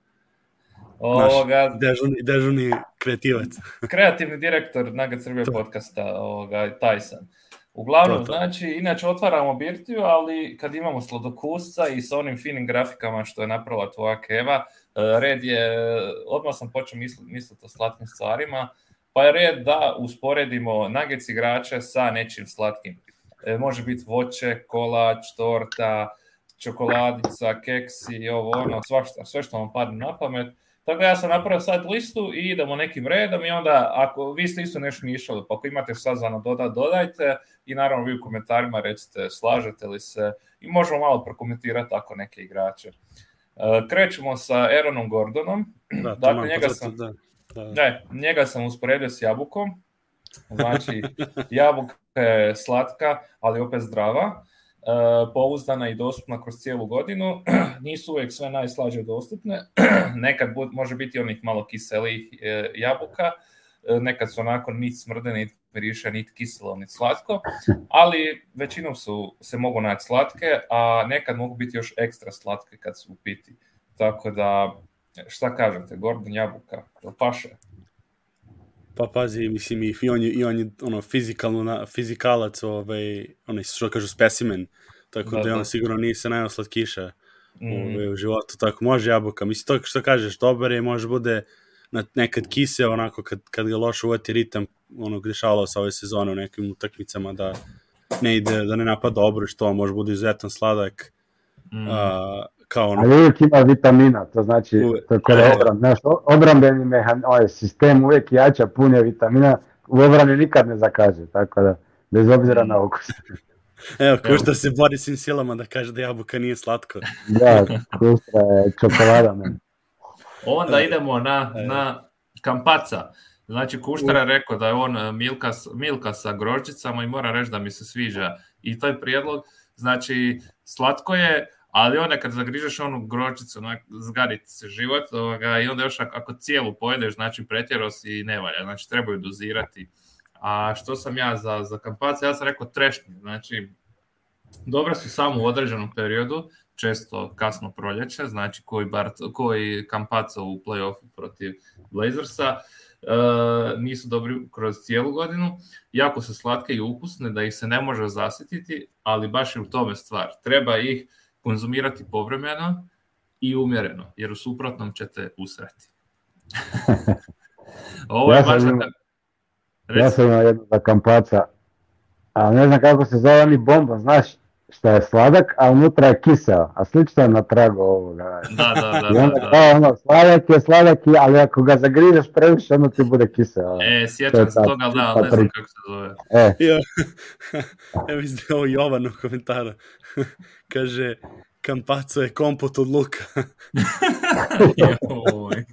Ovoga, Dežurni, dežurni kreativac. kreativni direktor Nugget Srbije podcasta, ovoga, Tyson. Uglavnom, To, to. znači, inače otvaramo birtiju, ali kad imamo sladokusca i sa onim finim grafikama što je napravila tvoja Keva, e, red je, odmah sam počeo misliti mislit o slatkim stvarima, pa je red da usporedimo Nuggets igrače sa nečim slatkim. E, može biti voće, kolač, torta, čokoladica, keksi i ovo ono, svašta, sve što vam padne na pamet. Tako da ja sam napravio sad listu i idemo nekim redom i onda ako vi ste isto nešto mišali, pa ako imate šta za dodat, dodajte i naravno vi u komentarima recite slažete li se i možemo malo prokomentirati tako neke igrače. E, Krećemo sa Aaronom Gordonom. Da, Dakle, njega sam- Da, da. Ne, njega sam usporedio s jabukom. Znači, jabuka je slatka, ali opet zdrava, pouzdana i dostupna kroz cijelu godinu. Nisu uvijek sve najslađe dostupne. Nekad bud- može biti onih malo kiselijih e, jabuka, e, nekad su onako niti smrde, niti miriše, niti kiselo, niti slatko, ali većinom su, se mogu naći slatke, a nekad mogu biti još ekstra slatke kad su u piti. Tako da, šta kažete, Gordon jabuka, paše? Pa pazi, mislim, i i on je, i on je ono, fizikalno, na, fizikalac, ovaj, onaj, što kažu, specimen, tako Da, da, da on sigurno nije se najao slatkiša Mm. ovaj, u životu, tako može jabuka. Mislim, to što kažeš, dobar je, može bude na, nekad kiseo, onako, kad, kad ga loše uvati ritam, ono, dešavalo se ove sezone u nekim utakmicama da ne ide, da ne napada dobro, što može bude izuzetan sladak, Mm. a, kao ono, ali uvijek ima vitamina, to znači, Uvijek. kod E. obran, znaš, obrambeni mehan, ovaj sistem uvijek jača, pun je vitamina, u obrani nikad ne zakaže, tako da, bez obzira na okus. evo, ko što se bori svim silama da kaže da jabuka nije slatko. Da, kustra je čokolada meni. Onda idemo na, na Kampaca. Znači, Kuštara je rekao da je on e, Milka, Milka sa grožđicama i moram reći da mi se sviđa i taj prijedlog. Znači, slatko je, ali onda kad zagrižeš onu grožđicu, onak, zgari ti se život ovoga, i onda još ako, cijelu pojedeš, znači pretjero si i ne valja, znači trebaju dozirati. A što sam ja za, za Kampaca? Ja sam rekao trešnje, znači dobre su samo u određenom periodu, često kasno proljeće, znači koji, Bart, koji Kampaca u play-offu protiv Blazersa, e, nisu dobri kroz cijelu godinu, jako su slatke i ukusne da ih se ne može zasititi, ali baš je u tome stvar. Treba ih konzumirati povremeno i umjereno, jer u suprotnom ćete usrati. Ovo je Ja sam baš... da- Ja sam imao jednu za kampaca, a ne znam kako se zove, oni bomba, znaš, šta je sladak, a unutra je kiseo, a slično je na tragu ovoga. Da, da, da. I da, onda da. kao ono, sladak je, sladak je, ali ako ga zagrizeš previše, onda ti bude kiseo. E, sjećam je se toga, ali da, ta ne znam kako se zove. E, Ja, evo iz ovo Jovan u komentaru. Kaže, Kampaco je kompot od luka. Joj.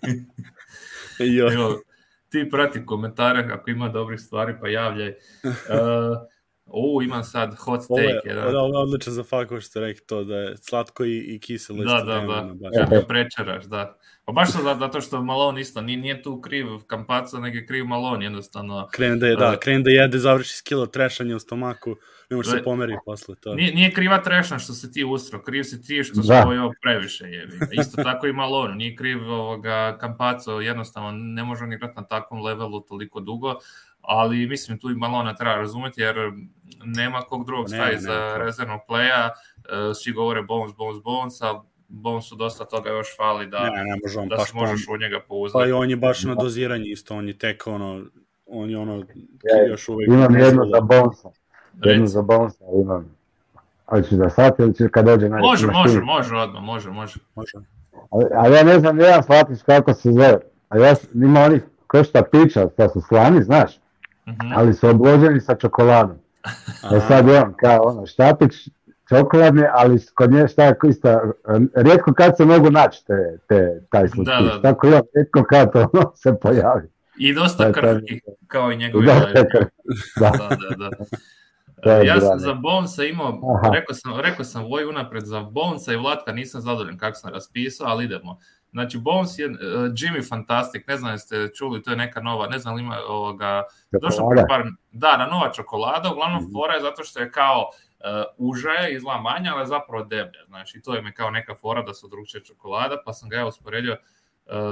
Jo. Evo, ti prati komentare, ako ima dobrih stvari, pa javljaj. Uh, u, imam sad hot Ovo je, da, ovo je odličan za fakt, ko što rekli to, da je slatko i, i kiselo. Da, da, istovremeno, da. baš. Kad ga prečeraš, da. Pa baš to zato- što Malone isto, nije, nije tu kriv Kampaco, nego je kriv Malone, jednostavno. Krene da, je, da, krene da jede, završi skilo trešanje u stomaku, ne može se pomeri posle to. Nije, nije kriva trešna što se ti ustro, kriv si ti što Da. spojio previše jebi. Isto tako i Malone, nije kriv ovoga Kampaco, jednostavno ne može on igrati na takvom levelu toliko dugo, ali mislim tu i Malona treba razumeti jer nema kog drugog Nema, staviti nema za ko. rezervnog playa, e, svi govore Bones, Bones, Bones, a Bonesu dosta toga još fali da, Ne, ne može on da se možeš u njega Pa pouzdati. i on je baš na doziranje isto, on je tek ono, on je ono, Ja, još uvek... imam jednu za bonsa, jednu za bonsa imam. Ali ću da sad ili ću kad dođe na Može, na može, može odmah, može, može. Može. Ali, ali ja ne znam jedan shvatiš kako se zove. A ja sam- ima onih ko šta pića, šta su slani, znaš, Mhm. ali su obloženi sa čokoladom. E sad on kao ono štapić čokoladni, ali kod nje šta je isto, rijetko kad se mogu naći te, te, taj slatkiš. Da, da, da. Tako ja, rijetko kad to ono, se pojavi. I dosta Da, krhki, kao i njegovi Da, ležaji. da, Da, da, Ja sam za Bonesa imao, Aha. rekao sam, rekao sam Voju unapred za Bonesa i Vlatka, nisam zadovoljan kako sam raspisao, ali idemo. Znači, Bones je uh, Jimmy Fantastic, ne znam jeste čuli, to je neka nova, ne znam li ima ovoga, Čokolada. pre par, da, na nova čokolada, uglavnom Mhm. fora je zato što je kao uh, uža je, izgleda manja, ali zapravo deblja, znači to je mi kao neka fora da su drugčije čokolada, pa sam ga ja usporedio uh,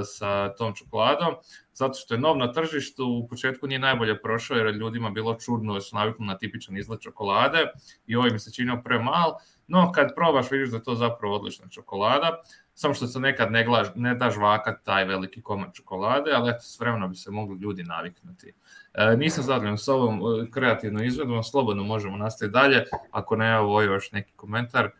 sa tom čokoladom, zato što je nov na tržištu, u početku nije najbolje prošao jer je ljudima bilo čudno jer su navikli na tipičan izgled čokolade i ovaj mi se činio premal, no kad probaš vidiš da je to zapravo odlična čokolada, samo što se nekad ne, glaž, ne da žvakat taj veliki komad čokolade, ali eto, s vremenom bi se mogli ljudi naviknuti. E, nisam zadovoljan s ovom e, kreativnom izvedbom, slobodno možemo nastaviti dalje, ako ne, ovo još neki komentar.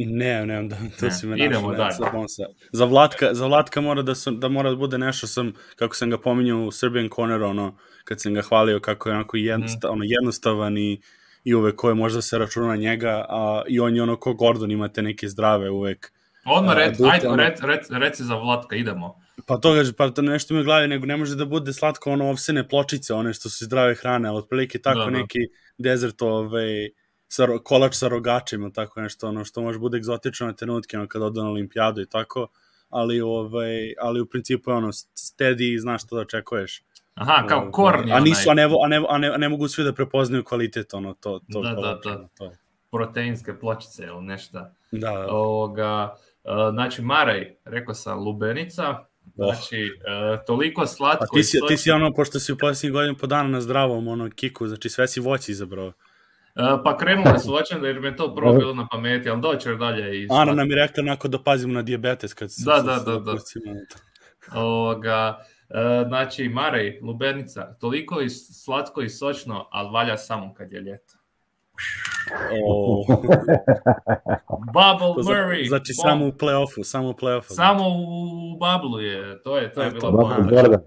Ne, ne, da, to Ne, si me idemo našao, ne, za Bonsa. Za Vlatka, za Vlatka mora da, sam, da mora da bude nešto sam, kako sam ga pominjao u Serbian Corner, ono, kad sam ga hvalio kako je onako jednosta, Mhm. ono, jednostavan i, i uvek ko je možda se računa na njega, a i on je ono ko Gordon, imate neke zdrave uvek. Odmah, A, rec, Dute, ajde, ono- rec, rec, reci za Vlatka, idemo. Pa to kaže, pa to nešto mi glavi, nego ne može da bude slatko ono ovsene pločice, one što su zdrave hrane, ali otprilike tako Da, da. neki desert, ovaj, sa, kolač sa rogačima, tako nešto, ono što može bude egzotično na trenutke, ono kad odu na olimpijadu i tako, ali, ovaj, ali u principu je ono steady i znaš što da očekuješ. Aha, kao Ovaj, korni, A nisu, a ne, a, ne, a, ne, a ne mogu svi da prepoznaju kvalitet, ono, to, to Da, da, kolača, da. ono, to. proteinske pločice ili nešto. Da, da. Ovoga, e, znači, Maraj, rekao sam, lubenica, znači, e, toliko A slatko ti i si, ti si sočno. ono, pošto si u posljednjih godinu po dana na zdravom ono, kiku, znači sve si voći izabrao. E, Pa krenuli su očem da jer mi je to prvo bilo na pameti, ali doći još dalje i Ana nam je rekla onako da pazimo na dijabetes kad se Da, da, da, da. na to. Ovoga, e, znači, Marej, lubenica, toliko i slatko i sočno, ali valja samo kad je ljeto. O, Bubble to za- Murray! znači samo u play-offu, samo u play-offu. Samo u bablu je, to je, to je bilo Bubble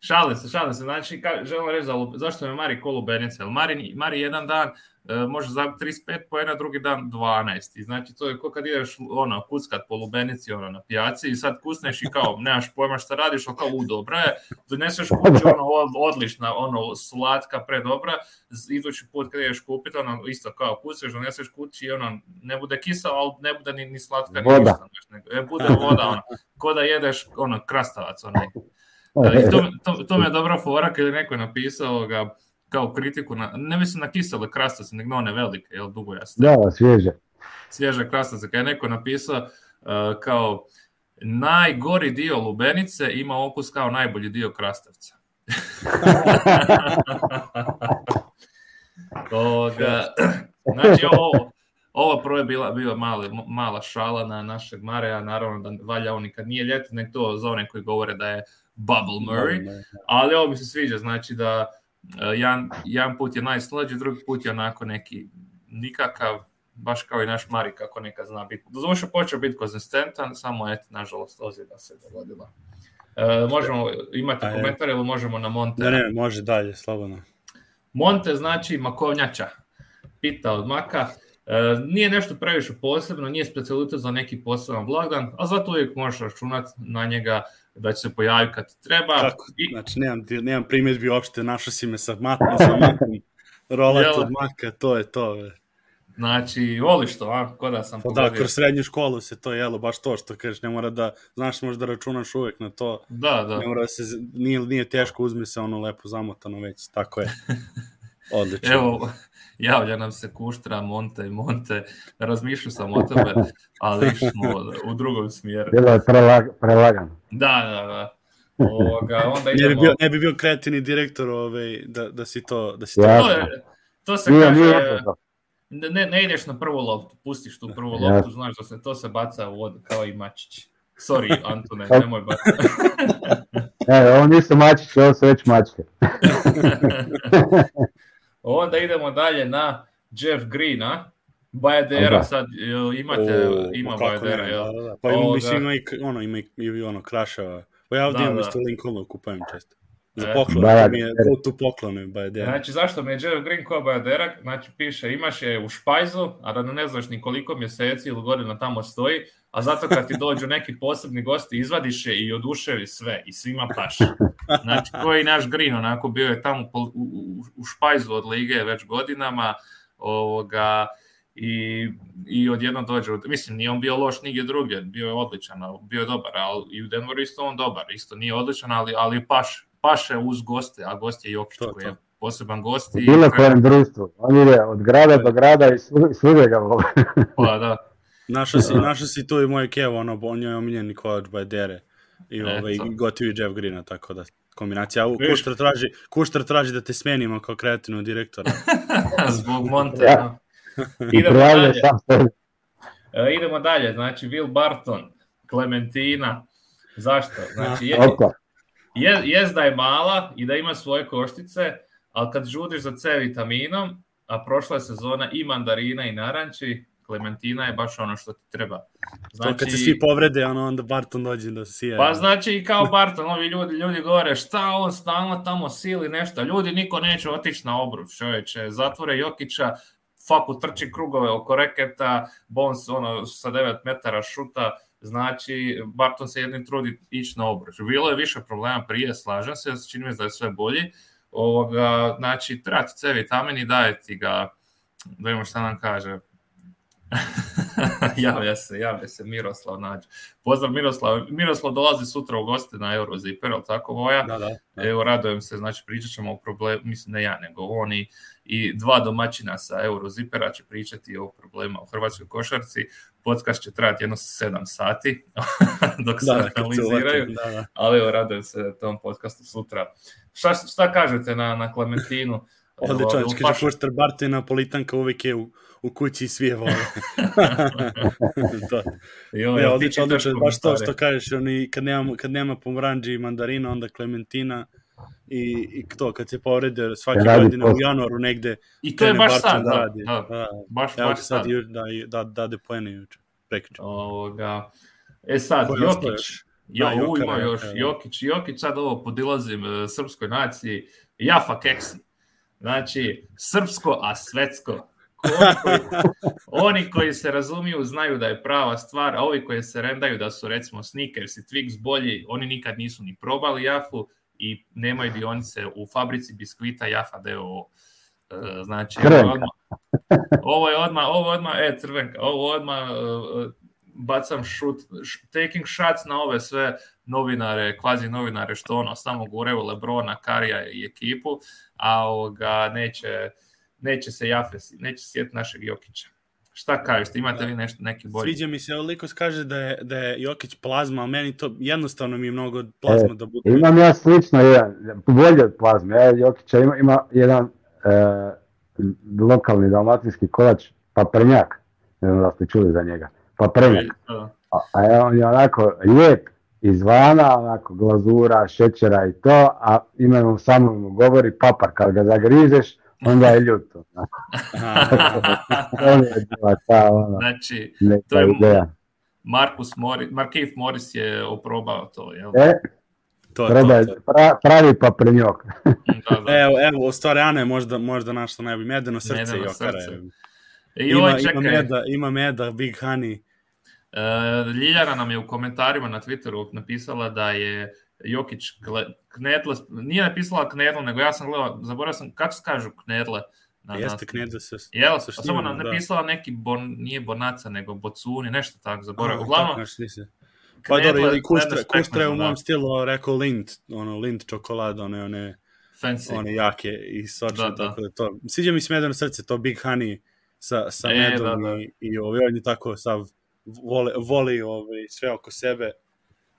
Šalim se, šalim se. Znači, ka, želim reći za, zašto me Mari ko lubenica. Jer Mari, Mari jedan dan e, može zabiti 35 poena, drugi dan 12. I znači, to je ko kad ideš ono, kuckat po lubenici ono, na pijaci i sad kucneš i kao, nemaš pojma šta radiš, ali kao, u, dobro je, doneseš kući, ono, od- odlična, ono, slatka, predobra, idući put kad ideš kupiti, ono, isto kao kucneš, doneseš kući i ono, ne bude kisela, ali ne bude ni, ni slatka, ni Voda. ništa, nego, e, bude voda, ono, ko da jedeš, ono, krastavac, onaj. E, I to, to, to mi je dobra fora kad je neko napisao ga kao kritiku, na, ne mislim na kisele krastavce, nego na one velike, jel, dugojaste, Da, svježe. svježe krastavce, kad je neko napisao uh, kao najgori dio lubenice ima okus kao najbolji dio krastavca. Ovoga, znači ovo, ovo prvo je bila, bila mala, mala šala na našeg Mareja, naravno da valja on i kad nije ljeto, nek to za one koji govore da je Bubble Murray, ali ovo mi se sviđa, znači da uh, jedan, jedan put je najslađi, drugi put je onako neki nikakav, baš kao i naš Mari kako nekad zna biti. Doduše počeo biti konzistentan, samo eto, nažalost, ozljeda se dogodila. E, možemo, je. komentar ili možemo na Monte? Ne, ne, može dalje, slobodno. Monte znači makovnjača, pita od maka. E, nije nešto previše posebno, nije specialitet za neki poseban blagdan, a zato uvijek možeš računati na njega da će se pojaviti kad treba. Kako? I, Znači, nemam, nemam primjedbi uopšte, našao si me sa matom, sa matom, rolat od maka, to je to. Be. znači, voliš to, a? Ko da sam Pa da, pogodio. kroz srednju školu se to jelo, baš to što kažeš, ne mora da, znaš, možda računaš uvek na to, Da, da. ne mora da se, nije, nije teško, uzme se ono lepo zamotano već, tako je. Odlično. Evo, javlja nam se Kuštra, Monte, Monte, razmišljao sam o tebe, ali smo u drugom smjeru. Bilo je prelag, prelagano. Da, da, da. Ovoga, onda ne, bi idemo... bio, ne bi bio kreativni direktor ovaj, da, da si to, da si to Ja. To, je, to se Nije, kaže, nije to. ne, ne ideš na prvu loptu, pustiš tu prvu Ja. loptu, znaš da se to se baca u vodu, kao i Mačić. Sorry, Antone, nemoj bacati. E, ovo nisu mačići, ovo su već mačke. Onda idemo dalje na Jeff Greena, Bajadera, Da. sad jel imate, O, ima pa Bajadera, jel? Da, da, da. Pa ima, mislim, ima i, ono, ima i, i ono, krašava. Pa ja ovdje Da, imam da. isto Lincolnu, kupujem često. Za E. poklon, Da, to mi je da. go to poklone, Bajdera. Znači, zašto mi je Jeff Green kao Bajadera? Znači, piše, imaš je u špajzu, a da ne znaš ni koliko mjeseci ili godina tamo stoji, a zato kad ti dođu neki posebni gosti, izvadiš je i oduševi sve i svima paše. Znači, koji naš Green, onako, bio je tamo u, u, u špajzu od lige već godinama, ovoga, i, i odjednom dođe, mislim, nije on bio loš nigdje drugdje, bio je odličan, bio je dobar, ali i u Denveru isto on dobar, isto nije odličan, ali, ali paš, paše uz goste, a gost je Jokić To, koji to. je poseban gost i Bilo kojem društvu. On ide od grada do grada i svu- svugdje ga vole. pa, da. Našao si, našao si tu i moj Kev, ono, on je omiljeni kovač Bajdere. I ovaj, gotovi Jeff Greena, tako da kombinacija. A? Kuštar traži, Kuštar traži da te smenimo kao kreativnog direktora. Zbog Monte. Ja. da. Idemo dalje. sam sebi. E, idemo dalje. Znači, Will Barton, Clementina. Zašto? Znači, je, je, jest da je mala i da ima svoje koštice, ali kad žudiš za C vitaminom, a prošla je sezona i mandarina i naranči, Clementina je baš ono što ti treba. Znači... To kad se svi povrede, ono, onda Barton dođe da sije. Pa znači i kao Barton, ovi ljudi, ljudi govore šta on stalno tamo sili nešto. Ljudi, niko neće otići na obruč, čovječe. Zatvore Jokića, Faku trči krugove oko reketa, Bones ono, sa 9 metara šuta, znači Barton se jednim trudi ići na obruč. Bilo je više problema prije, slažem se, čini mi se da je sve bolji. Ovoga, znači, treba ti C vitamin i daje ti ga, da vidimo šta nam kaže. javlja se, javlja se Miroslav Nađ. Pozdrav Miroslav. Miroslav dolazi sutra u goste na Euroziper, ali tako Voja? Da, da. da. Evo, radojem se, znači pričat ćemo o problemu, mislim ne ja, nego oni i dva domaćina sa Eurozipera će pričati o problema u hrvatskoj košarci. Podcast će trajati jedno 7 sati dok se Da, analiziraju, da, da. ali evo, radojem se tom podcastu sutra. Šta, šta kažete na, na Klementinu? Odlično, Evo, kaže Kuštar Barton napolitanka uvijek je u, u kući i svi je vole. to. Jo, Ne, jel ti odlično, odlično, baš to što kažeš, oni, kad, nema, kad nema pomaranđi i mandarina, onda klementina i, i to, kad se povrede svake Radi godine u januaru negde, I to je baš Barton sad, da da, radi. da, Da, baš, Evo baš sad. sad ju- da, da, dade poene juče, prekriče. Ovoga. E sad, Ko je ostao Jokić. Jo, Da, u, Jokara, ima još da. Jokić. Jokić, sad ovo podilazim e, srpskoj naciji. Jafa keksi. Znači, srpsko, a svetsko. Oni koji, oni koji se razumiju znaju da je prava stvar, a ovi koji se rendaju da su recimo Snickers i Twix bolji, oni nikad nisu ni probali Jafu i nemaju dionice u fabrici biskvita Jafa DOO. E, Znači, ovo je odmah, ovo je odmah, e, crvenka, ovo je odmah e, bacam šut, š- taking shots na ove sve novinare, kvazi novinare što ono samo guraju Lebrona, Karija i ekipu, a ovoga neće, neće se Jafe, neće sjeti našeg Jokića. Šta kažete, imate vi nešto, neki bolji? Sviđa mi se, Likos kaže da je, da je Jokić plazma, ali meni to jednostavno mi je mnogo plazma da bude. Imam ja slično jedan, bolje od plazme. Ja Jokića ima, ima jedan e, lokalni dalmatinski kolač, paprnjak. Ne znam da ste čuli za njega. Paprnjak. Da. A, a je on je onako lijep izvana, onako glazura, šećera i to, a imenom samom mu govori papar. Kad ga zagrizeš, onda je ljuto. To je bila ta ona, znači, neka to je- ideja. Marcus Morris, Markif Morris je oprobao to, jel? E, to, treba to, je to. pra, pravi paprenjok. Da, da. Evo, evo, u stvari Ana je možda, možda našla najbolje. Medeno srce Medeno Jokara. srce. je. I Ima, ovo ima, čekaj, meda, ima meda, Big Honey. E, Ljiljana nam je u komentarima na Twitteru napisala da je Jokić knedle, nije napisala knedle, nego ja sam gledao, zaboravio sam kako se kažu knedle. Na, Jeste na- knedle sa... Jel, sa a samo nam da. napisala neki, bon, nije bonaca, nego bocuni, nešto tako, zaboravio. Uglavnom. Pa dobro, ili Kustra, Kustra je u pekmezom, mom da. stilu rekao Lind, ono, Lind čokolada, one, one, Fancy. one jake i sočne, Da, da. tako da to. Sviđa mi se srce, to Big Honey sa, sa E, medom da, da. i, i ovaj, on je tako sav vole, voli ovaj, sve oko sebe,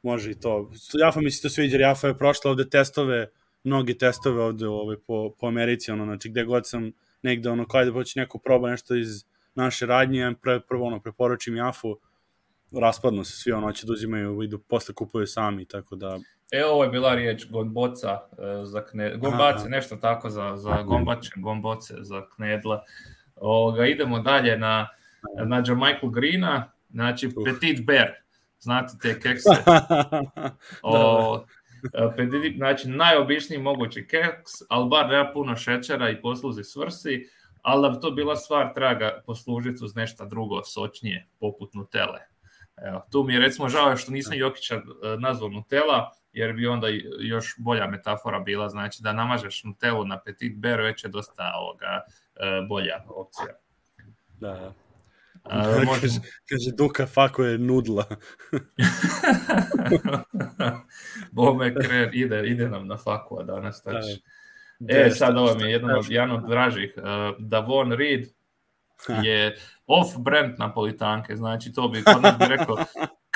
može i to. Jafa mi se to sviđa, Jafa je prošla ovde testove, mnogi testove ovde ovaj, po, po Americi, ono, znači gde god sam negde, ono, kada da hoće neko proba nešto iz naše radnje, ja pre, prvo, ono, preporučim Jafu, raspadnu se svi, ono, će da uzimaju, idu, posle kupuju sami, tako da, E, ovo je bila riječ gomboca e, za kne... Gombace, Aha. nešto tako za, za gombače, gomboce, za knedla. Ovoga, idemo dalje na, na Michael Greena, znači Petit Bear. Znate te kekse? O, e, petit, znači najobičniji mogući keks, ali bar nema puno šećera i posluzi svrsi, ali da bi to bila stvar, treba ga poslužiti uz nešto drugo, sočnije, poput Nutelle. Evo, tu mi je recimo žao što nisam Jokića e, nazvao Nutella, jer bi onda još bolja metafora bila, znači da namažeš Nutellu na Petit Bear već je dosta ovoga, e, bolja opcija. da. A, može- kaže, kaže, Duka Fako je nudla. Bome kre, ide, ide nam na faku, a danas tači. Da, E, šta- sad ovo mi je jedan od, jedan od dražih. Uh, Davon Reed je off-brand napolitanke, znači to bi kod nas bi rekao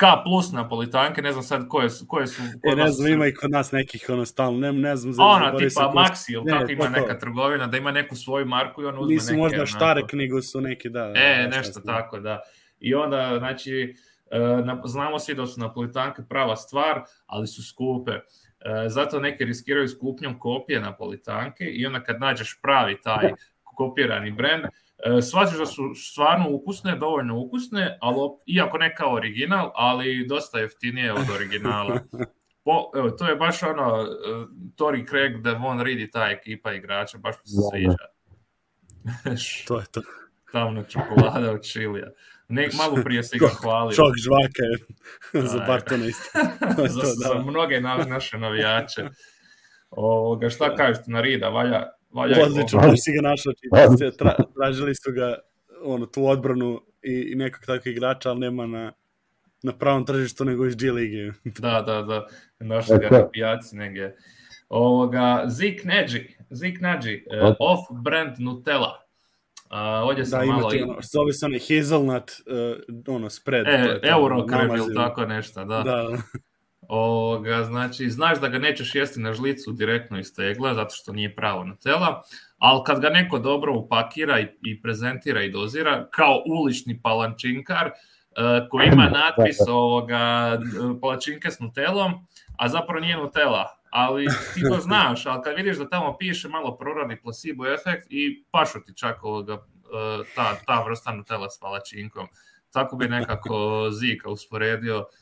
K plus napolitanke, ne znam sad koje su, koje su E, kod ne znam, ima i kod nas nekih, ono, stalno, ne, ne znam. za- ona tipa sam su- Maxi ili Ne, kako ima to, to. neka trgovina, da ima neku svoju marku i on uzme Nisu neke. možda onako- štarek, nego su neki, da. da, E, da, nešto šta znam. tako, da. I onda, znači, e, na- znamo svi da su napolitanke prava stvar, ali su skupe. E, Zato neki riskiraju s kupnjom kopije napolitanke i onda kad nađeš pravi taj kopirani brend, e, shvatiš da su stvarno ukusne, dovoljno ukusne, ali iako ne kao original, ali dosta jeftinije od originala. Po, evo, to je baš ono, e, Tori Craig, Devon Reed i ta ekipa igrača, baš mi se Da, da. sviđa. To je to. tamna čokolada od čilija. Ne, malo prije si ga hvalio. Šok žvaka je za Da, Bartona isto. Za, to, za da. mnoge na, naše navijače. Ovoga, šta kažete na Rida? Valja, Odlično, baš si ga našao. se, Tra, tražili su ga ono, tu odbranu i, i nekog takvog igrača, ali nema na, na pravom tržištu nego iz G lige. Da, da, da. Našli ga na pijaci negdje. Ovoga, Zik Neđi, Zik Neđi, eh, Ok. off-brand Nutella. A, ovdje sam Da, malo... imate ono, zove se onaj hazelnut, uh, ono, spread. to E, je to, Eurokrem ili tako nešto, da. Da, Ovoga, znači, znaš da ga nećeš jesti na žlicu direktno iz tegla, zato što nije pravo Nutella, ali kad ga neko dobro upakira i, i prezentira i dozira, kao ulični palančinkar, uh, koji ima natpis ovoga, e, palačinke s Nutellom, a zapravo nije Nutella, ali ti to znaš, ali kad vidiš da tamo piše malo proradi placebo efekt i pašu ti čak ovoga, e, ta, ta vrsta Nutella s palačinkom. Tako bi nekako Zika usporedio E,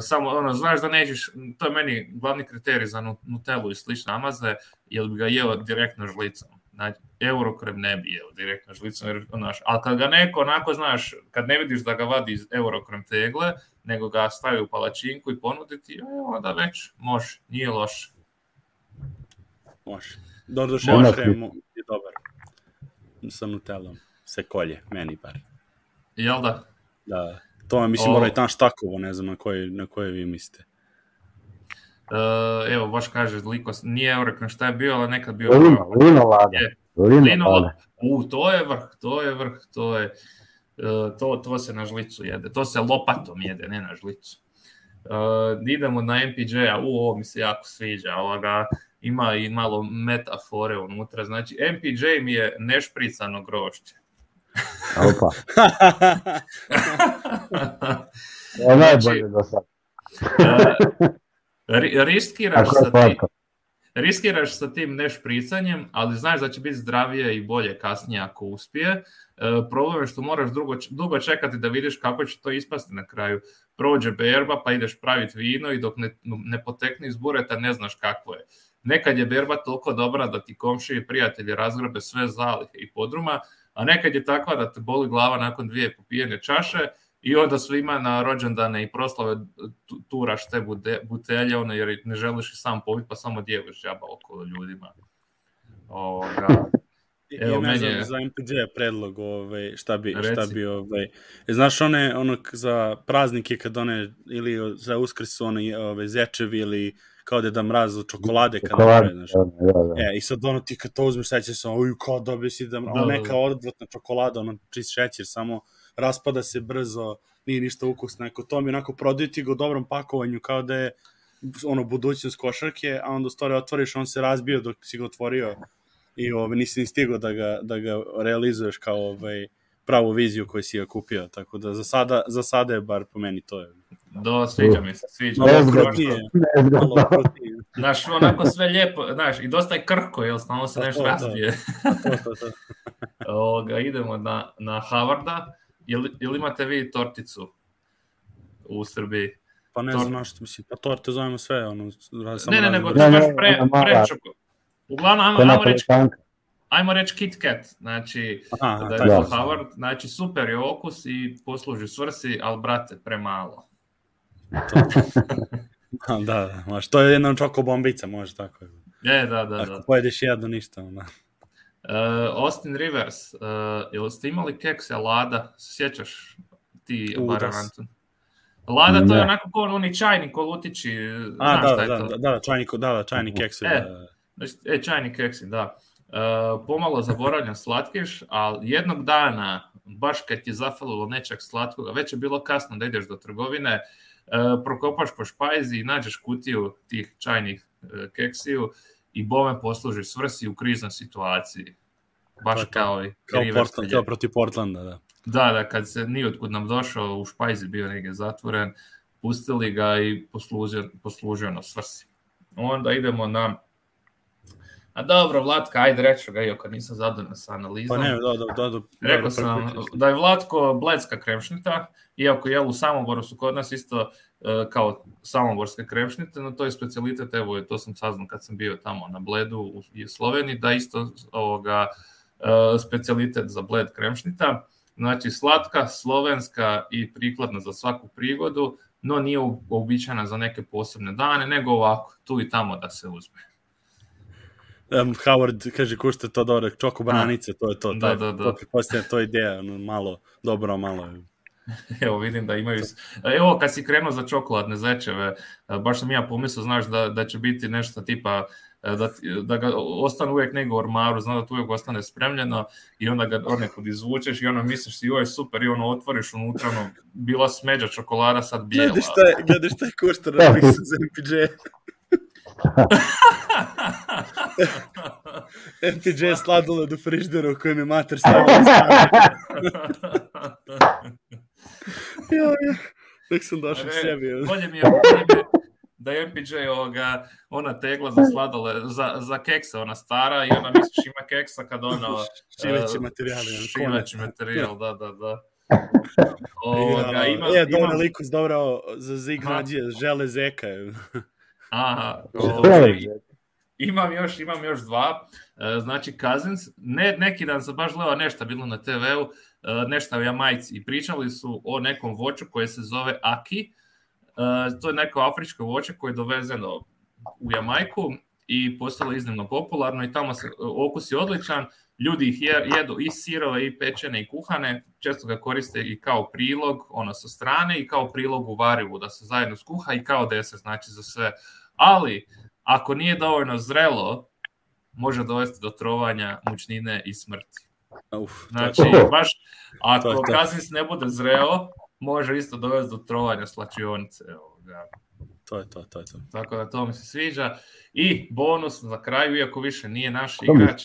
samo ono, znaš da nećeš, to je meni glavni kriterij za nu- Nutellu i slične amaze, jel bi ga jeo direktno žlicom. Znači, Eurokrem ne bi jeo direktno žlicom, jer, znaš, ali kad ga neko onako, znaš, kad ne vidiš da ga vadi iz Eurokrem tegle, nego ga stavi u palačinku i ponuditi, e, onda već može, nije loše. može. Doduše. Eurokrem je dobar. Sa Nutellom. Se kolje, meni bar. Jel da? Da. To je, mislim, O. mora i tam štakovo, ne znam na koje, na koje vi mislite. E, evo, baš kaže, liko, nije Eurokrem šta je bio, ali nekad bio... Lino, lino lada. Je. Lino Lino, lada. u, to je vrh, to je vrh, to je, e, to, to se na žlicu jede, to se lopatom jede, ne na žlicu. Uh, idemo na MPJ-a, u, ovo mi se jako sviđa, ovoga, ima i malo metafore unutra, znači MPJ mi je nešpricano grošće. Opa, to je najbolje do sad. Uh, ri- riskiraš Kako sa, ti, slatko. riskiraš sa tim nešpricanjem, ali znaš da će biti zdravije i bolje kasnije ako uspije. E, problem je što moraš dugo, dugo čekati da vidiš kako će to ispasti na kraju. Prođe berba pa ideš praviti vino i dok ne, ne potekne iz bureta ne znaš kakvo je. Nekad je berba toliko dobra da ti komšiji i prijatelji razgrabe sve zalihe i podruma, a nekad je takva da te boli glava nakon dvije popijene čaše i onda svima na rođendane i proslave turaš te butelje, ono, jer ne želiš i sam popiti, pa samo djeviš džaba okolo ljudima. Ovoga. Evo, ja meni je... za MPG predlog ovaj, šta bi, Reci. šta bi ovaj, znaš one, ono za praznike kad one, ili za uskrs su one ove, zečevi ili kao da je da mraz od čokolade kad čokolade, znaš. Da, da, da. E, i sad ono ti kad to uzmeš, sad će se, uj, kao dobije si da, da, da, neka odvratna čokolada, ono čist šećer, samo raspada se brzo, nije ništa ukusno, neko to mi onako prodaju ti ga u dobrom pakovanju, kao da je ono budućnost košarke, a onda stvari otvoriš, on se razbio dok si ga otvorio i ovaj, nisi ni stigao da ga, da ga realizuješ kao ovaj, pravu viziju koju si ga kupio, tako da za sada, za sada je bar po meni to je. Do, sviđa mi se, sviđa. Malo krutnije. Malo krutnije. Znaš, onako sve lijepo, znaš, i dosta je krhko, jel, stalno se nešto razbije. Ovoga, idemo na, na Havarda. Ili, ili imate vi torticu u Srbiji? Pa ne Tort... znam što mislim, pa torte zovemo sve, ono, samo ne, ne, nego ti baš pre, čoko. Uglavnom, ajmo reći, ajmo reći Kit Kat, znači, Aha, da je to Howard, znači super je okus i posluži svrsi, ali brate, premalo. da, da, može, to je jedna čoko bombica, može tako. Je, da, da, Ako da. pojedeš jedno, ništa, onda. Uh, Austin Rivers, uh, jel ste imali kekse Lada? Sjećaš ti, Baran Anton? Lada to je onako kao oni čajni kolutići, A, da, šta da, je to? Da, da, čajni, da, da, čajni keksi. E, da. e, čajni keksi, da. Uh, pomalo zaboravljam slatkiš, ali jednog dana, baš kad ti je zafalilo nečeg slatkoga, već je bilo kasno da ideš do trgovine, uh, prokopaš po špajzi i nađeš kutiju tih čajnih uh, keksiju i bome posluži svrsi u kriznoj situaciji. Baš pa, kao i kao, Portland, kao protiv Portlanda, da. Da, da, kad se nije otkud nam došao, u špajzi bio negdje zatvoren, pustili ga i poslužio, poslužio na svrsi. Onda idemo na A dobro, Vlatka, ajde reću ga, iako nisam zadovoljna sa analizom. Pa ne, da, da, da. da Rekao sam da je Vlatko bledska kremšnita, iako jel u Samoboru su kod nas isto uh, kao samoborske kremšnite, no to je specialitet, evo to sam saznao kad sam bio tamo na Bledu u Sloveniji, da isto ovoga uh, specialitet za bled kremšnita. Znači slatka, slovenska i prikladna za svaku prigodu, no nije uobičajena za neke posebne dane, nego ovako, tu i tamo da se uzme um, Howard kaže košta to dobro, čoko bananice, to je to. Da, taj, da, da. To, postoje to ideja, ono, malo, dobro, malo. Evo vidim da imaju... Evo kad si krenuo za čokoladne zečeve, baš sam ja pomislio, znaš, da, da će biti nešto tipa da, da ga ostane uvijek nego u ormaru, zna da tu uvijek ostane spremljeno i onda ga nekud izvučeš i ono misliš si, je super, i ono otvoriš unutra, ono, bila smeđa čokolada, sad bijela. Gledaj šta je, gledaj šta je košta na za MPJ. MTJ sladoled u frižderu u kojem je mater stavila ja, ja. Nek sam došao sebi. Bolje mi je, bolje mi je da je MPJ ovoga, ona tegla za sladole, za, za keksa, ona stara i ona misliš ima keksa kad ona... Šiveći materijal. Šiveći materijal, da, da, da. Ovoga, ima, e, dobro, likus dobro za Zig Nađije, žele zeka. Aha, ovaj, imam još, imam još dva. E, znači, Cousins, ne, neki dan sam baš gledao nešto bilo na TV-u, e, nešto o Jamajci i pričali su o nekom voću koje se zove Aki. E, to je neko afričko voće koje je dovezeno u Jamajku i postalo iznimno popularno i tamo se okus je odličan. Ljudi ih jedu i sirove i pečene i kuhane, često ga koriste i kao prilog, ono sa strane i kao prilog u varivu da se zajedno skuha i kao deser, znači za sve ali ako nije dovoljno zrelo, može dovesti do trovanja, mučnine i smrti. Uf, znači, baš ako kaznis ne bude zreo, može isto dovesti do trovanja slačionice. Ovoga. To je to, to je to. Tako da to mi se sviđa. I bonus za kraju, iako više nije naš igrač,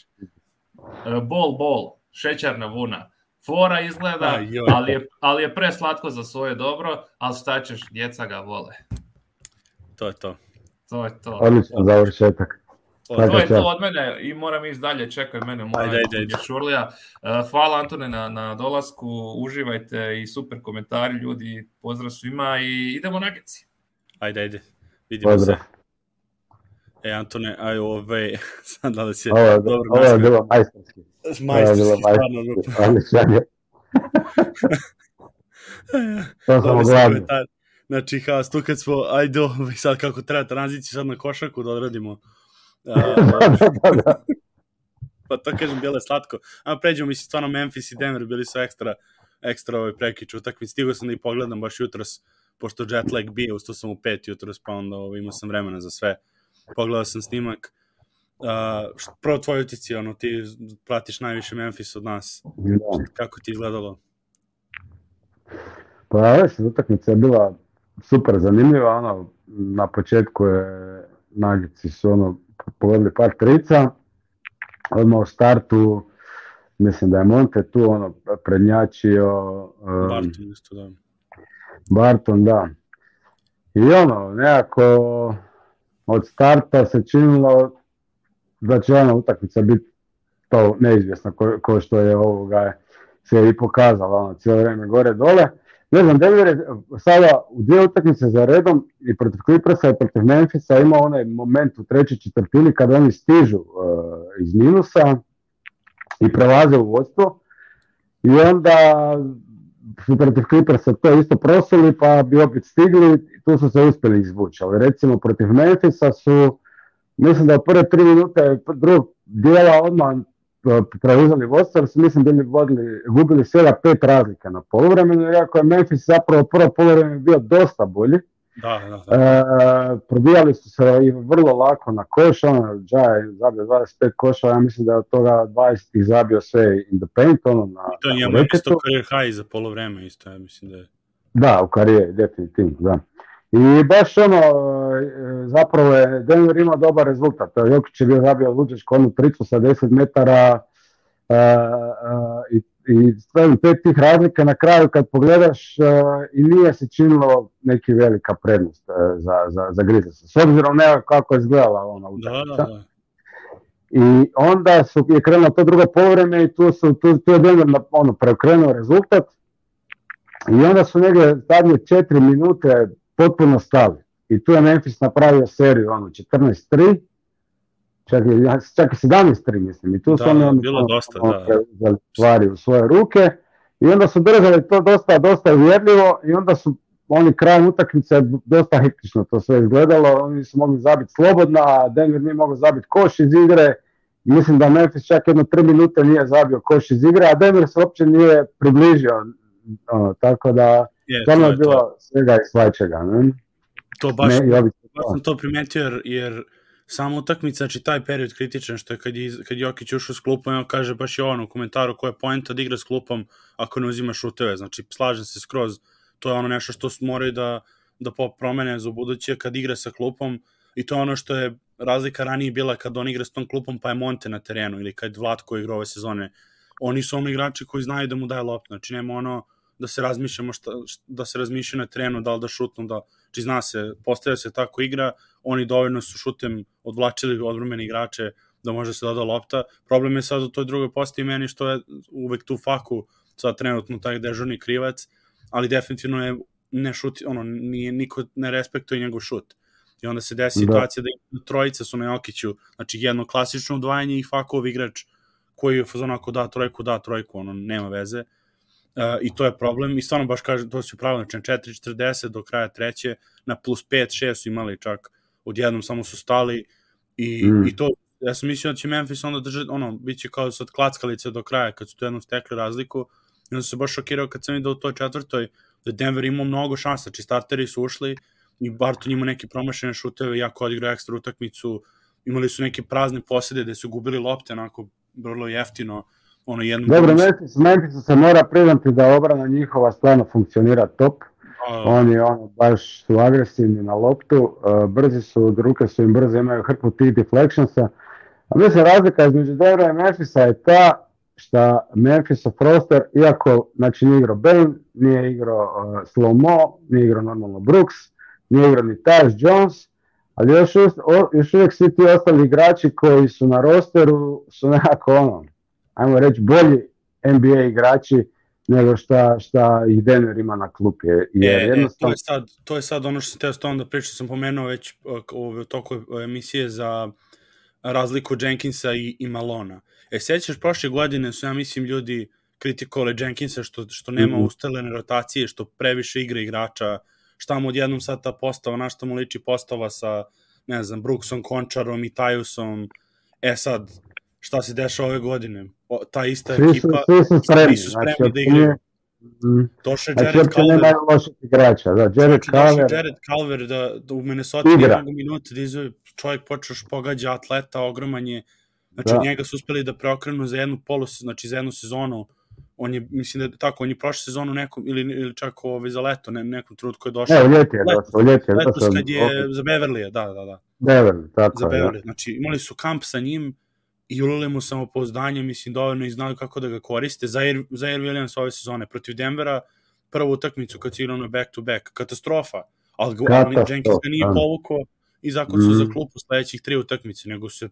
bol, bol, šećarna vuna. Fora izgleda, ali je, ali je preslatko za svoje dobro, ali šta ćeš, djeca ga vole. To je to. To je to. Odličan završetak. To je to od mene i moram ići dalje, čekaj mene moja Ajde, ajde, ajde. Šurlija. E, Hvala Antone na, na dolasku, uživajte i super komentari ljudi, pozdrav svima i idemo na geci. Ajde, ajde. Vidimo Pozdrav. se. E, Antone, aj ove, sad da si Ovo dobro ovo je bilo majstorski. Ovo majstorski, stvarno. majstorski. To sam oglavio. Znači, kao, tu kad smo, ajde, ovaj, sad kako treba tranziciju sad na košarku da odradimo. A, da, da, da. pa to kažem, bilo je slatko. A pređemo, mislim, stvarno Memphis i Denver bili su ekstra, ekstra ovaj prekič utakmice. Stigao sam da ih pogledam baš jutros, pošto jet lag bio, ustao sam u pet jutros, pa onda ovaj, imao sam vremena za sve. Pogledao sam snimak. Uh, prvo tvoj utici, ono, ti pratiš najviše Memphis od nas. Da. Kako ti izgledalo? Pa već, utakmica je bila super zanimljiva, ono, na početku je Nagici su ono pogodili par trica, odmah u startu mislim da je Monte tu ono prednjačio, um, Barton isto, da. Barton, da. I ono, nekako od starta se činilo da će ona utakmica biti to neizvjesno ko, ko što je ovoga se i pokazalo, ono, cijelo vrijeme gore dole. Ne znam, Denver je sada u dvije utakmice za redom i protiv Clippersa i protiv Memphisa ima onaj moment u trećoj četvrtini kada oni stižu uh, iz minusa i prelaze u vodstvo i onda su protiv Clippersa to isto prosuli pa bi opet stigli tu su se uspjeli izvući. Ali recimo protiv Memphisa su mislim da u prve tri minute drugog dijela odmah e, preuzeli vodstvo, jer su mislim bili vodili, gubili svega pet razlika na poluvremenu, iako je Memphis zapravo prvo poluvremenu bio dosta bolji. Da, da, da. E, probijali su se i vrlo lako na koš, ono, je zabio 25 koša, ja mislim da je od toga 20 ih zabio sve in the paint, ono, na, To je na njemu isto career high za polovreme isto, ja mislim da je. Da, u karijeri, definitivno, da. I baš ono, zapravo je Denver imao dobar rezultat. Jokić je bio zabio luđačku onu tricu sa 10 metara e, e, i, i stvarno pet tih razlika na kraju kad pogledaš e, i nije se činilo neki velika prednost e, za, za, za Grizzlies. S obzirom na kako je izgledala ona utakmica. da, da. I onda su, je krenulo to drugo polovreme i tu, su, tu, tu je Denver na- ono, preokrenuo rezultat. I onda su negdje zadnje četiri minute potpuno stali. I tu je Memphis napravio seriju, ono, 14-3, čak, i- čak i 17-3 mislim. I tu su Da, oni ono, bilo dosta, ono, da. stvari u svoje ruke. I onda su držali to dosta, dosta uvjerljivo i onda su oni krajem utakmice dosta hektično to sve izgledalo, oni su mogli zabiti slobodno, a Denver nije mogao zabiti koš iz igre. Mislim da Memphis čak jedno tri minute nije zabio koš iz igre, a Denver se uopće nije približio. Ono, tako da, Je, to je je bilo to. svega i svačega. Ne? To baš, Ne, ja bih- baš sam to primetio jer, jer sama utakmica, znači taj period kritičan što je kad, iz- kad Jokić ušao s klupom, on kaže baš je ono u komentaru koja je poenta da igra s klupom ako ne uzima šuteve, znači slažem se skroz, to je ono nešto što moraju da, da promene za buduće kad igra sa klupom i to je ono što je razlika ranije bila kad on igra s tom klupom pa je Monte na terenu ili kad Vlatko igra ove sezone. Oni su ono igrači koji znaju da mu daje loptu, znači nema ono da se razmišljamo šta, šta- da se razmišlja na terenu, da li da šutnu, da, znači zna se, postavlja se tako igra, oni dovoljno su šutem odvlačili odbrumene igrače da može se doda lopta. Problem je sad u toj drugoj postavi meni što je uvek tu faku sad trenutno taj dežurni krivac, ali definitivno je ne šuti, ono, nije, niko ne respektuje njegov šut. I onda se desi Da. situacija da trojica su na Jokiću, znači jedno klasično odvajanje i fakov igrač koji je fazon ako da trojku, da trojku, ono, nema veze. Uh, I to je problem. I stvarno baš kažem, to su pravo, znači 4.40 do kraja treće, na plus 5-6 su imali čak, odjednom samo su stali i, Mm. i to, ja sam mislio da će Memphis onda držati, ono, bit će kao sad klackalice do kraja, kad su to jednom stekli razliku, i onda se baš šokirao kad sam vidio u toj četvrtoj, da Denver imao mnogo šansa, znači starteri su ušli i Barton imao neke promašene šuteve, jako odigrao ekstra utakmicu, imali su neke prazne posede gde su gubili lopte, onako, vrlo jeftino, ono jednom... Dobro, Memphis, Memphisu se mora priznati da obrana njihova stvarno funkcionira top. A, Oni ono, baš su agresivni na loptu, uh, brzi su, ruke su im brze, imaju hrpu tih deflectionsa. A mislim razlika između Denvera i Memphisa je ta šta Memphisov prostor, iako znači, nije igrao Bane, nije igrao uh, Slow Mo, nije igrao normalno Brooks, nije igrao ni Taj Jones, ali još, još uvijek svi ti ostali igrači koji su na rosteru su nekako ono, ajmo reći, bolji NBA igrači nego šta, šta ih Denver ima na klupi. Jer E, e, to, jednostavno, je sad, to je sad ono što sam teo s tom da pričam, sam pomenuo već u toku emisije za razliku Jenkinsa i, i Malona. E, sećaš, prošle godine su, ja mislim, ljudi kritikovali Jenkinsa što, što nema Mhm. ustalene rotacije, što previše igra igrača, šta mu odjednom sad ta postava, na šta mu liči postava sa, ne znam, Brooksom, Končarom i Tajusom. E sad, šta se dešava ove godine? O, ta ista svi su, ekipa, svi su spremni. svi su znači, spremni da uopće igraju. nije- Mm. došao je Znači, Jared uopće nema loših igrača. Da, Jared Znači, Culver, Jared Calver da, da u Minnesota Igra. mogu minuta da izvoje, čovjek počeo još pogađa atleta, ogroman je, znači Da. njega su uspeli da preokrenu za jednu polu, znači za jednu sezonu, on je, mislim da je tako, on je prošle sezonu nekom, ili, ili čak ovaj, za leto, ne, nekom trutku je došao, ne, u ljeti je Letos- došao, u ljeti je letos došao. kad je za Beverly, da, da, da, Beverly, tako za je. da. Beverly, znači imali su kamp sa njim i ulili mu samopouzdanje, mislim, dovoljno i znaju kako da ga koriste, Zaire, Zaire Williams ove sezone protiv Denvera, prvu utakmicu kad su igrali na back to back, katastrofa, ali, ali Jenkins ga nije da. povukao i zakucao za Mhm. klupu sledećih tri utakmice, nego se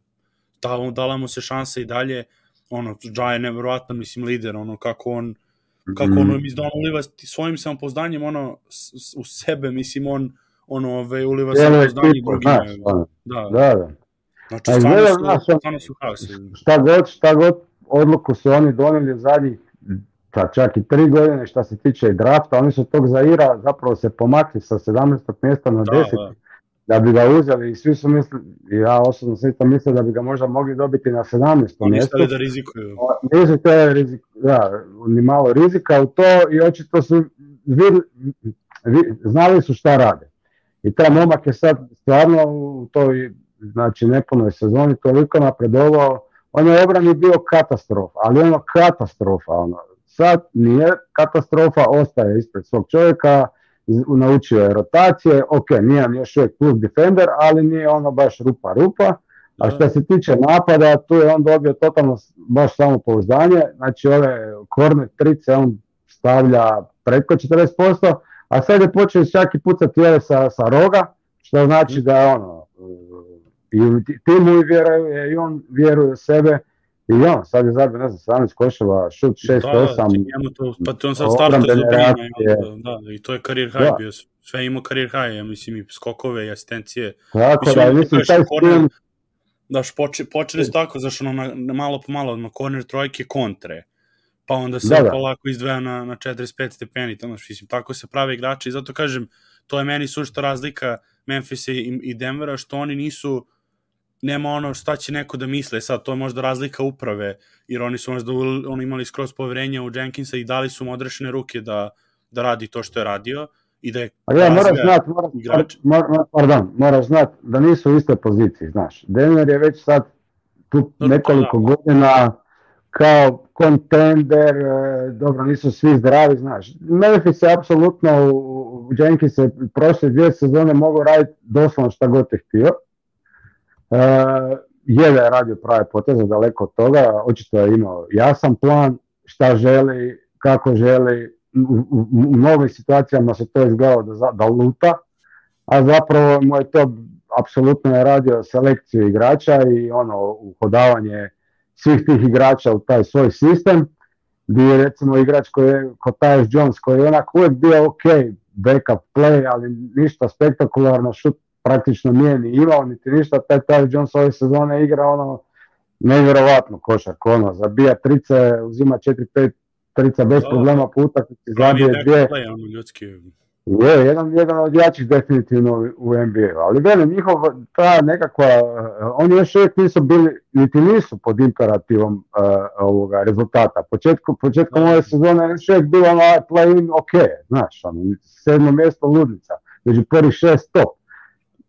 dala, dala mu se šansa i dalje, ono, Ja je nevjerovatno, mislim, lider, ono, kako on, kako Mhm. ono, mislim, da on uliva svojim samopouzdanjem, ono, s- s- u sebe, mislim, on, ono, ove, uliva ekipu, drugima. znaš, ono, Da, da, da. Znači, A stvarno su, znaš, stvarno su haosi. šta god, šta god odluku su oni donijeli u zadnjih pa čak i tri godine što se tiče drafta, oni su tog Zaira zapravo se pomakli sa 17. mjesta na Da, 10. da. Da, bi ga uzeli i svi su mislili, ja osobno sam isto mislio da bi ga možda mogli dobiti na 17. Oni mjestu. stali da rizikuju. Nisu to rizik, da, ni malo rizika u to i očito su vidli, vi- znali su šta rade. I taj momak je sad stvarno u toj znači nepunoj sezoni toliko napredovao, on je obrani bio katastrofa, ali ono katastrofa, ono. Sad nije katastrofa, ostaje ispred svog čovjeka, naučio je rotacije, ok, nije on još uvijek plus defender, ali nije ono baš rupa rupa, a Da. što se tiče napada, tu je on dobio totalno baš samopouzdanje, znači ove korne trice on stavlja preko 40%, a sad je počeo čak i pucati ove sa, sa roga, što znači da je ono, i ti- i vjeruje, i on vjeruje u sebe, i on sad je zabio, ne znam, 17 koševa, šut 6-8, Da, njemu to, pa to on sad starta za reakcije. da, da, i to je career high Da. bio, sve je imao career high, ja mislim i skokove i asistencije, tako Mislim, da, mislim, taj stil, Daš, poče, počeli su tako, znaš, ono, na, na malo po malo, na korner trojke kontre, pa onda se Da, da. polako izdvaja na, na 45 stepeni, to, znaš, mislim, tako se prave igrači i zato kažem, to je meni sušta razlika Memphisa i, i Denvera, što oni nisu, nema ono šta će neko da misle, sad to je možda razlika uprave, jer oni su možda oni imali skroz poverenje u Jenkinsa i dali su mu odrešene ruke da, da radi to što je radio i da je A ja moraš znat, moraš, igrača. mor, mor, pardon, moraš znat da nisu u istoj poziciji, znaš. Denver je već sad tu to nekoliko da. godina kao kontender, e, dobro, nisu svi zdravi, znaš. Memphis je apsolutno, u- u Jenkins je prošle dvije sezone mogao raditi doslovno šta god je htio. E, je da je radio prave poteze, daleko od toga, očito je imao jasan plan, šta želi, kako želi, u, mnogim situacijama se to izgledalo da, da luta, a zapravo mu je to apsolutno je radio selekciju igrača i ono uhodavanje svih tih igrača u taj svoj sistem, gdje je recimo igrač koji je Tyus Jones koji je onak uvijek bio ok, backup play, ali ništa spektakularno, šut praktično nije ni imao, niti ništa, taj Tyus Jones ove sezone igra ono nevjerovatno košarku, ono, zabija trice, uzima 4-5 trica bez Da. problema po utakmici, zabije dvije, ljudski, je, jedan, jedan od jačih definitivno u- NBA-u, ali velim, njihov, ta nekakva, oni još uvijek nisu bili, niti nisu pod imperativom eh, ovoga rezultata. Početku, početkom ove sezone još uvijek bilo ono, play-in, ok, znaš, ono, sedmo mjesto ludnica, među prvih šest top.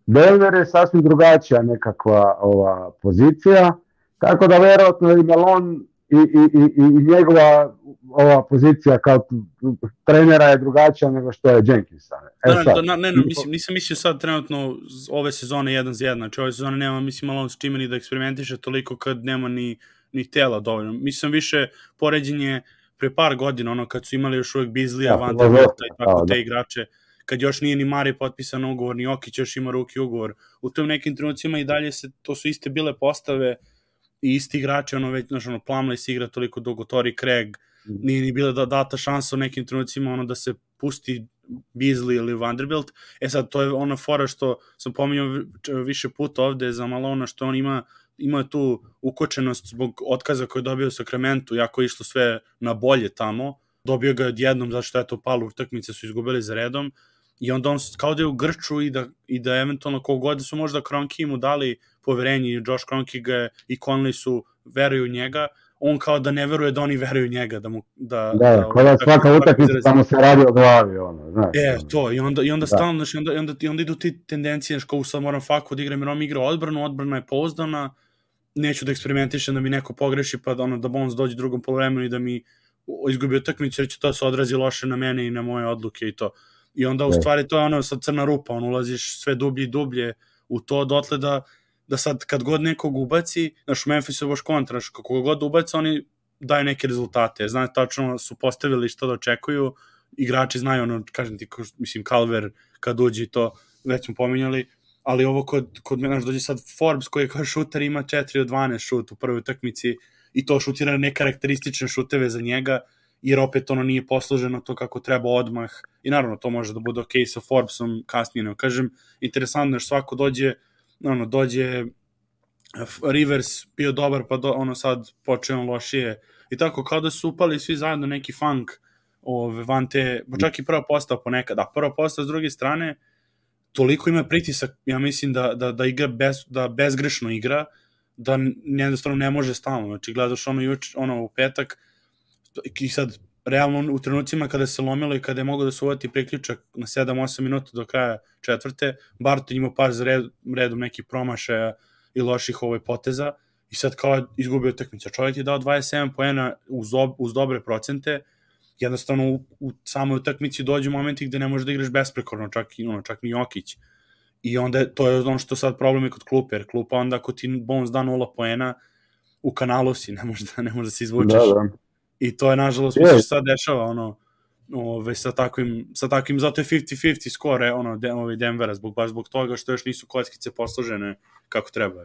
Denver je sasvim drugačija nekakva ova pozicija, tako da vjerojatno i Melon i, i, i, i njegova ova pozicija kao trenera je drugačija nego što je Jenkinsa. E Da, ne, sad, da, ne, ne, mislim, nisam mislio sad trenutno ove sezone jedan za jedan, znači ove sezone nema, mislim, malo s čime ni da eksperimentiše toliko kad nema ni, ni tela dovoljno. Mislim, više poređenje pre par godina, ono kad su imali još uvijek Bizlija, Da, Van Der Volta i tako da, te da. igrače, kad još nije ni Mari potpisan ugovor, ni Okić još ima ruki ugovor. U tim nekim trenucima i dalje se, to su iste bile postave i isti igrači, ono već, znaš, ono, Plumlee igra toliko dugo, Tori Craig, nije ni bila da data šansa u nekim trenucima ono da se pusti Beasley ili Vanderbilt. E sad, to je ona fora što sam pominjao više puta ovde za Malona, što on ima ima tu ukočenost zbog otkaza koje je dobio u Sakramentu, jako je išlo sve na bolje tamo, dobio ga odjednom zašto je to palo utakmice su izgubili za redom i onda on kao da je u grču i da, i da eventualno kogod su možda Kronki mu dali poverenje i Josh Kronki ga i Conley su veruju njega, on kao da ne veruje da oni veruju njega da mu da Da, da, kao da svaka utakmica samo se radi o glavi, ono, znaš. E, to, i onda, i onda Da. stalno, znači, onda, i onda, i onda idu ti tendencije, znači, kao sad moram faku da igram, jer on igra odbranu, odbrana je pouzdana, neću da eksperimentišem da mi neko pogreši, pa da, ono, da Bones dođe drugom polovremenu i da mi izgubi utakmicu, jer će to se odrazi loše na mene i na moje odluke i to. I onda, u Da. stvari, to je ono sad crna rupa, on ulaziš sve dublje i dublje u to, dotle da, da sad kad god nekog ubaci, znaš, u Memphisu je baš kontra, znaš, kako god ubaci, oni daju neke rezultate, znaš, tačno su postavili što da očekuju, igrači znaju, ono, kažem ti, ko, mislim, Calver kad uđe to, već smo pominjali, ali ovo kod, kod mene, dođe sad Forbes koji je kao šuter ima 4 od 12 šut u prvoj utakmici i to šutira nekarakteristične šuteve za njega, jer opet ono nije posluženo to kako treba odmah. I naravno to može da bude ok sa Forbesom kasnije, ne kažem, interesantno je što svako dođe, ono, dođe Rivers bio dobar, pa do, ono sad počeo lošije. I tako kao da su upali svi zajedno neki funk ove, van te, pa čak i prva postava ponekad, da prva postava s druge strane toliko ima pritisak, ja mislim da, da, da igra bez, da bezgrešno igra, da jednostavno ne može stalno, znači gledaš ono, juč, ono u petak i sad realno u trenucima kada se lomilo i kada je mogao da se uvati priključak na 7-8 minuta do kraja četvrte, Barton imao par red, redom nekih promašaja i loših ovaj poteza i sad kao izgubio utakmicu. Čovjek je dao 27 poena uz, ob, uz dobre procente, jednostavno u, u samoj utakmici dođu momenti gde ne možeš da igraš besprekorno, čak i, ono, čak ni Jokić. I onda to je ono što sad problem je kod klupe, jer klupa onda ako ti Bones da 0 poena, u kanalu si, ne možeš da, ne možeš da se izvučeš. Da, da. I to je nažalost Je. mislim, sad dešava ono ove, sa takvim, sa takvim, zato je 50-50 skore ono, de, ovaj Denvera, zbog, baš zbog toga što još nisu kockice posložene kako treba.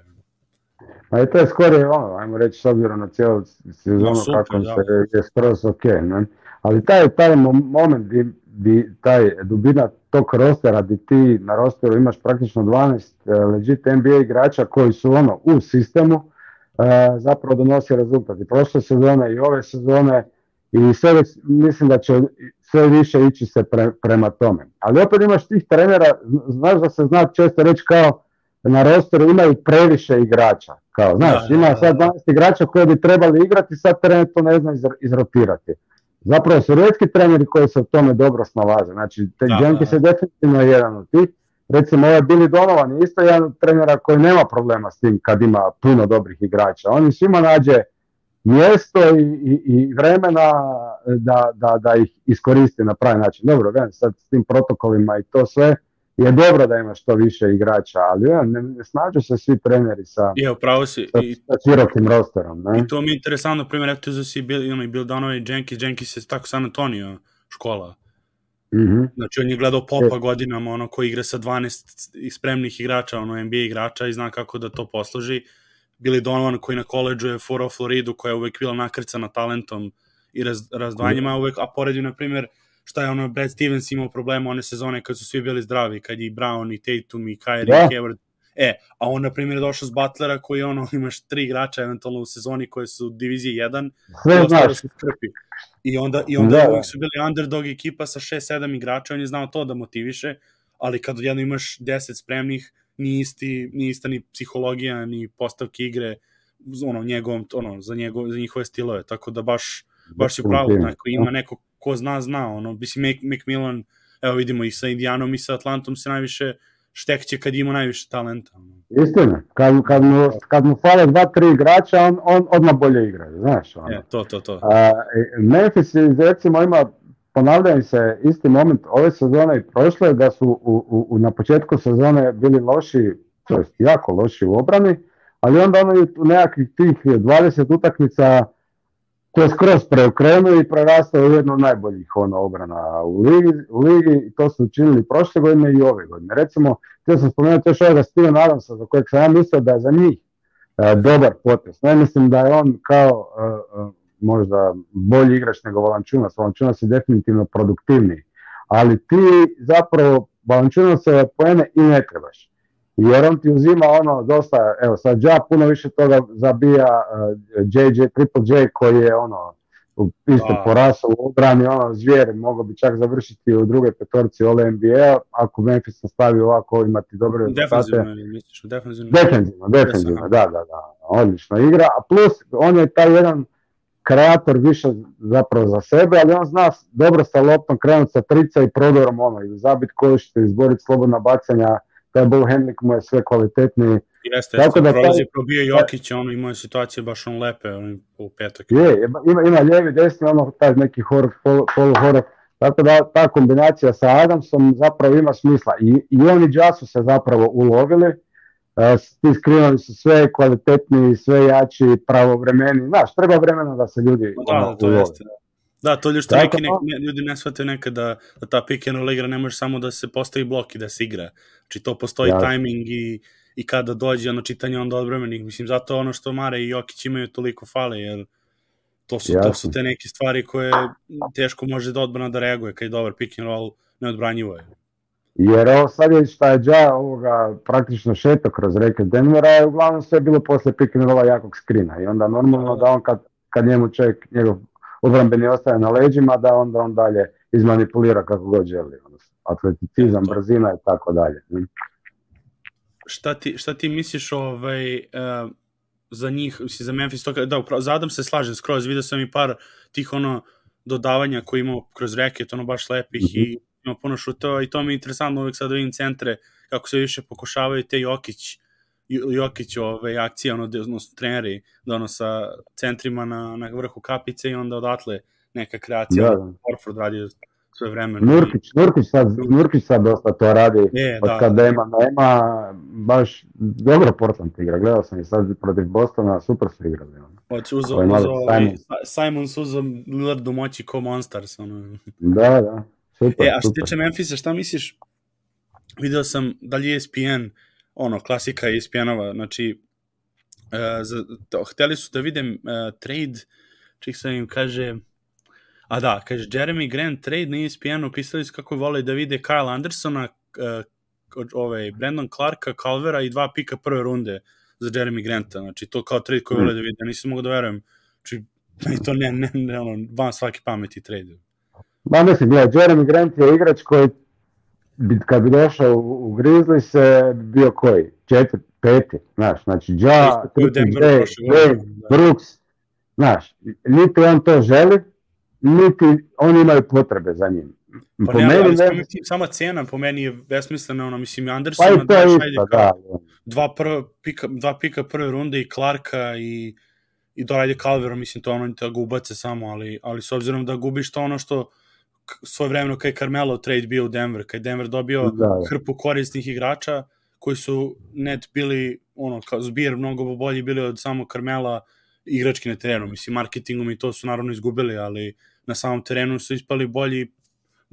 Pa i to je skoro, ono, ajmo reći, s obzirom na cijelu sezonu super, kako da. se je skroz ok, ne? Ali taj, taj mo- moment di, di, taj dubina tog rostera di ti na rosteru imaš praktično 12 eh, legit NBA igrača koji su ono u sistemu, zapravo donosi rezultat. I prošle sezone i ove sezone i sve, već- mislim da će sve više ići se pre- prema tome. Ali opet imaš tih trenera, zn- znaš da se zna često reći kao na rosteru imaju previše igrača. Kao, znaš, Da, da, ima da. sad 12 igrača koji bi trebali igrati, sad trener to ne zna izr- izrotirati. Zapravo su rijetki treneri koji se u tome dobro snalaze. Znači, te Da, Jenkins da. je definitivno jedan od tih. Recimo, ovaj Billy Donovan je isto jedan od trenera koji nema problema s tim kad ima puno dobrih igrača. On im svima nađe mjesto i, i, i vremena da, da, da ih iskoristi na pravi način. Dobro, velim, sad s tim protokolima i to sve je dobro da imaš što više igrača, ali velim, ne, ne snađu se svi treneri sa, Je, upravo si. sa, I, sa širokim rosterom. Ne? I to mi je interesantno, primjer, eto za si Bill, ono, i Bill Donovan i Jenkins, Jenkins je tako San Antonio škola. Mhm. Znači, on je gledao Popa godinama, ono, koji igra sa 12 i spremnih igrača, ono, NBA igrača i zna kako da to posloži. Billy Donovan koji na koleđu je furao Floridu, koja je uvek bila nakrcana talentom i raz, razdvajanjima, a uvek, a pored na primjer, šta je ono, Brad Stevens imao problema one sezone kad su svi bili zdravi, kad je i Brown i Tatum i Kyrie Da. i Hayward. E, a on, na primjer, je došao s Butlera koji ono, imaš tri igrača eventualno u sezoni koje su u diviziji 1 Sve i znaš, se. I onda, i onda Da, uvijek su bili underdog ekipa sa 6-7 igrača, on je znao to da motiviše, ali kad jedno imaš 10 spremnih, ni, isti, ni ista ni psihologija, ni postavke igre ono, njegovom, ono, za, njegov, za njihove stilove, tako da baš, baš je pravo, neko, ima neko ko zna, zna, ono, mislim, Mac, McMillan, evo vidimo i sa Indijanom i sa Atlantom se najviše štekće kad ima najviše talenta. istina. Kad, kad, mu, kad mu fale dva, tri igrača, on, on odmah bolje igra, znaš. Ono. E, to, to, to. A, e, Memphis recimo ima ponavljaju se isti moment ove sezone i prošle da su u, u, u- na početku sezone bili loši, to jest jako loši u obrani, ali onda ono u nekakvih tih 20 utakmica to je skroz preokrenuo i prerastao u jednu od najboljih ono, obrana u ligi, u ligi to su učinili prošle godine i ove godine. Recimo, htio sam spomenuti još ovoga Steven Adamsa za kojeg sam ja mislio da je za njih e, dobar potez. Ne mislim da je on kao e, e, možda bolji igrač nego Valančunas. Valančunas je definitivno produktivniji. Ali ti zapravo Valančunasove poene i ne trebaš. Jer on ti uzima ono dosta, evo sad ja puno više toga zabija uh, JJ, Triple J koji je ono isto Da. porasao u obrani, ono zvijer, mogao bi čak završiti u drugoj petorci All NBA, ako Memphis nastavi ovako imati dobre rezultate. Defensivno, misliš, defensivno. Defensivno, defensivno, da, da, da, odlično igra, a plus on je taj jedan kreator više zapravo za sebe, ali on zna dobro sa loptom krenuti sa trica i prodorom ono, ili zabit košište, izboriti slobodna bacanja, taj ball handling mu je sve kvalitetniji. Jeste, Tako da prolazi, taj- probio Jokić, ono imao je situacije baš on lepe, ono, u petak. Je, ima, ima, lijevi, desni, ono taj neki horor, pol, polu horor, tako da ta kombinacija sa Adamsom zapravo ima smisla. I, i on i Ja su se zapravo ulovili, E, ti skrinovi su sve kvalitetniji, sve jači, pravovremeni, znaš, treba vremena da se ljudi Da, da, to jeste. Da, to ljudi što Tako neki ne, da- ljudi ne shvate nekada da, da ta pick and roll igra ne može samo da se postavi blok i da se igra. Znači to postoji Jasno. timing i, i kada dođe ono čitanje onda odbremenih. Mislim, zato ono što Mare i Jokić imaju toliko fale, jer to su, to Jasno. su te neke stvari koje teško može da odbrana da reaguje kad je dobar pick and roll neodbranjivo je. Jer ovo sad je šta je Ja ovoga praktično šeto kroz reke Denvera, je uglavnom sve bilo posle pick and rolla jakog skrina. I onda normalno da on kad, kad njemu čovjek, njegov obrambeni ostaje na leđima, da onda on dalje izmanipulira kako god želi. Atleticizam, To. brzina i tako dalje. šta ti, šta ti misliš ovaj, uh, za njih, mislim, za Memphis, to, da, upravo, za Adam se slažem skroz, vidio sam i par tih ono dodavanja koji imao kroz reket, ono baš lepih Mhm. i ima puno šutova i to mi je interesantno uvijek sad da vidim centre, kako se više pokušavaju te Jokić, Jo- Jokić ove akcije, ono, odnosno treneri, da ono sa centrima na, na vrhu kapice i onda odatle neka kreacija, Da, da. da. Horford radio sve vreme. Nurkić, Nurkić, sad, Nurkić sad dosta to radi. Je, Od da, kad da. nema, nema, baš dobro Portland igra. Gledao sam i sad protiv Bostona, super su igrali. ono. Hoće uzo, Ovaj uzo, ovaj, Simons. Simons uzo Lillardu moći ko Monsters. Ono. Da, da, super, E, a što tiče Memphisa, šta misliš? Video sam da li je ESPN, ono, klasika ESPN-ova, znači, uh, za, to, hteli su da vidim uh, trade, čih sam im kaže, a da, kaže, Jeremy Grant trade na ESPN-u, pisali su kako vole da vide Kyle Andersona, uh, ovaj, Brandon Clarka, Calvera i dva pika prve runde za Jeremy Granta, znači to kao trade koji Hmm. vole da vide, nisam mogu da verujem, znači, to ne, ne, ne, ono, van svaki pameti trade. Ma mislim, gledaj, Jeremy Grant je igrač koji bi, kad bi došao u, Grizzly se bio koji? Četiri, peti, znaš, znači Ja, Triple J, da. Brooks, znaš, niti on to želi, niti oni imaju potrebe za njim. Pa po ne, meni ali ne, sama, sama cena po meni je besmislena, ono, mislim, pa Andersona, i to daš, ajde, kao da. dva, prva pika, dva pika prve runde i Clarka i, i dorajde Calvera, mislim, to ono da ga ubace samo, ali, ali s obzirom da gubiš to ono što svoje vremeno kad je Carmelo trade bio u Denver, kad je Denver dobio Da, da. hrpu korisnih igrača koji su net bili, ono, kao zbir mnogo bolji bili od samog Carmela igrački na terenu, mislim, marketingom i to su naravno izgubili, ali na samom terenu su ispali bolji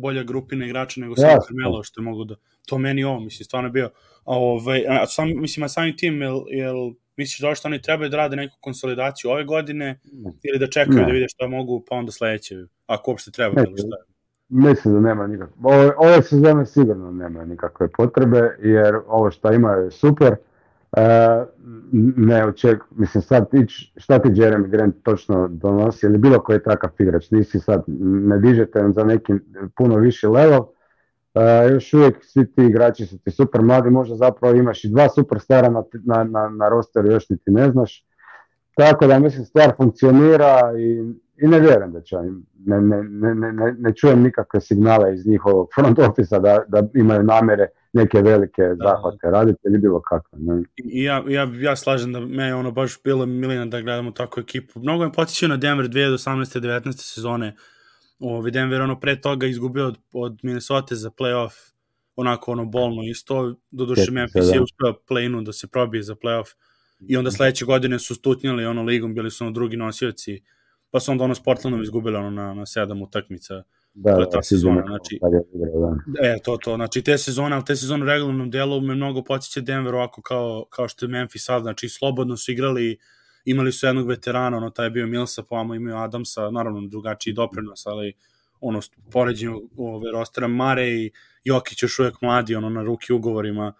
bolja grupina igrača nego samo. Carmelo, što je mogu da... To meni ovo, mislim, stvarno je bio... Ovaj, a sam, mislim, a samim tim, jel, jel misliš da što oni trebaju da rade neku konsolidaciju ove godine ili da čekaju Ne. da vide šta mogu, pa onda sledeće, ako uopšte treba, Ne, ili šta je? Mislim da nema nikakve, ove, ove sezone sigurno nema nikakve potrebe, jer ovo što imaju je super. E, ne oček, mislim sad ti, šta ti Jeremy Grant točno donosi ili bilo koji takav igrač, nisi sad, ne dižete za neki puno viši level, E, još uvijek svi ti igrači su ti super mladi, možda zapravo imaš i dva superstara na, na, na, na rosteru, još niti ne znaš. Tako da mislim stvar funkcionira i, i ne vjerujem da će oni, ne, ne, ne, ne, ne, ne čujem nikakve signale iz njihovog front ofisa da, da imaju namjere neke velike zahvate raditi ili bilo kakve. Ne. I ja, ja, ja slažem da me je ono baš bilo milina da gledamo takvu ekipu. Mnogo me potičio na Denver 2018. 19. sezone. Ovi Denver ono pre toga izgubio od, od Minnesota za playoff onako ono bolno isto. Doduše Memphis je da. uspeo play-inu da se probije za playoff i onda sledeće godine su stutnjali ono ligom, bili su ono drugi nosioci pa su onda ono s Portlandom izgubili ono na, na sedam utakmica. Da, To je ta da, sezona, sigurno, znači- da. E, to, to, znači te sezone, ali te sezone u regularnom delu me mnogo podsjeća Denver ovako kao, kao što je Memphis sad, znači slobodno su igrali, imali su jednog veterana, ono, taj je bio Millsa, pa vamo imaju Adamsa, naravno drugačiji doprinos, ali ono, poređenju ove rostera Mare i Jokić još uvek mladi, ono, na ruki ugovorima,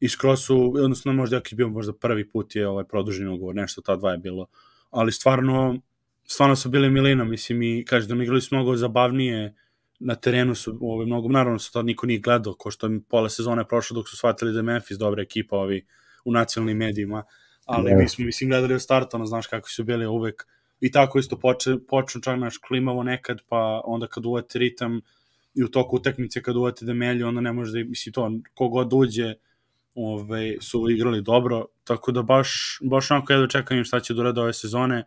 i skroz su, odnosno možda Jokić bio možda prvi put je ovaj produženi ugovor, nešto ta dva je bilo, ali stvarno, stvarno su bili milina, mislim, i kažem da igrali su mnogo zabavnije, na terenu su ovaj, mnogo, naravno su tad niko nije gledao, ko što mi pola sezone prošlo dok su shvatili da je Memphis dobra ekipa ovi u nacionalnim medijima, ali Da. mi smo, mislim, gledali od starta, ono, znaš kako su bili uvek, i tako isto poče, počnu čak naš klimavo nekad, pa onda kad uvate ritam i u toku utakmice kad uvate da melju, onda ne može da, mislim, to, kogod uđe, ovaj, su igrali dobro, tako da baš, baš onako jedva čekam im šta će da urade ove sezone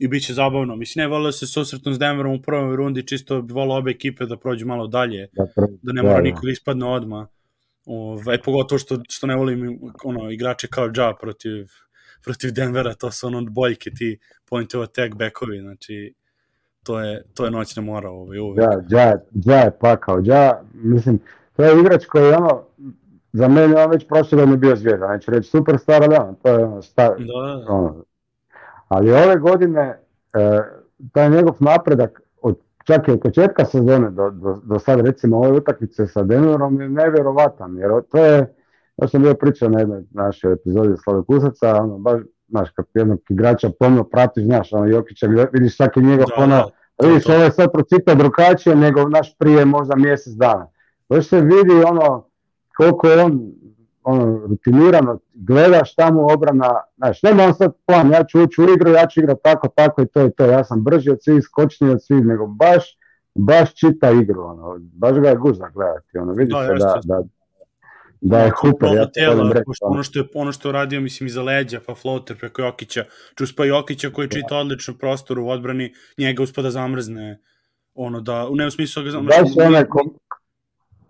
i bit će zabavno. Mislim, ne volio da se susretnu s Denverom u prvoj rundi, čisto bi volio obe ekipe da prođu malo dalje, Da, prvi- da ne mora da, niko da ispadne odma. Ovaj, pogotovo što, što ne volim ono, igrače kao Ja protiv, protiv Denvera, to su ono boljke, ti point of attack backovi, znači to je, to je noćna mora ovaj, uvek. Ja, ja, ja je pakao, ja, mislim, to je igrač koji je ono, za mene on već prošle godine bio zvijezda, neću reći superstar, ali ono, to je ono, star, Da, da, ono. Ali ove godine, e, taj njegov napredak, od, čak i od početka sezone do, do, do sad recimo ove utakmice sa Denverom je nevjerovatan, jer to je, ja sam bio pričao na jednoj našoj epizodi Slave Kusaca, ono, baš, znaš, kad jednog igrača pomno pratiš, znaš, ono, Jokića, vidiš svaki njegov, da, ono, da, to, Vidiš, to. ovo je sad pročitao drugačije nego naš prije možda mjesec dana. Baš se vidi ono koliko je on ono, rutinirano gleda šta mu obrana, znaš, nema on sad plan, ja ću ući u igru, ja ću igrat tako, tako i to i to, ja sam brži od svih, skočniji od svih, nego baš, baš čita igru, ono, baš ga je gužva gledati, ono, vidi Da, se da, da, da je Kontrola Hooper, ja volim reći, ono. što je ono što je radio mislim iza leđa pa floater preko Jokića čuspa Jokića koji čita odlično prostor u odbrani njega uspada zamrzne ono da u ne u smislu da ga zamrzne Baš je onaj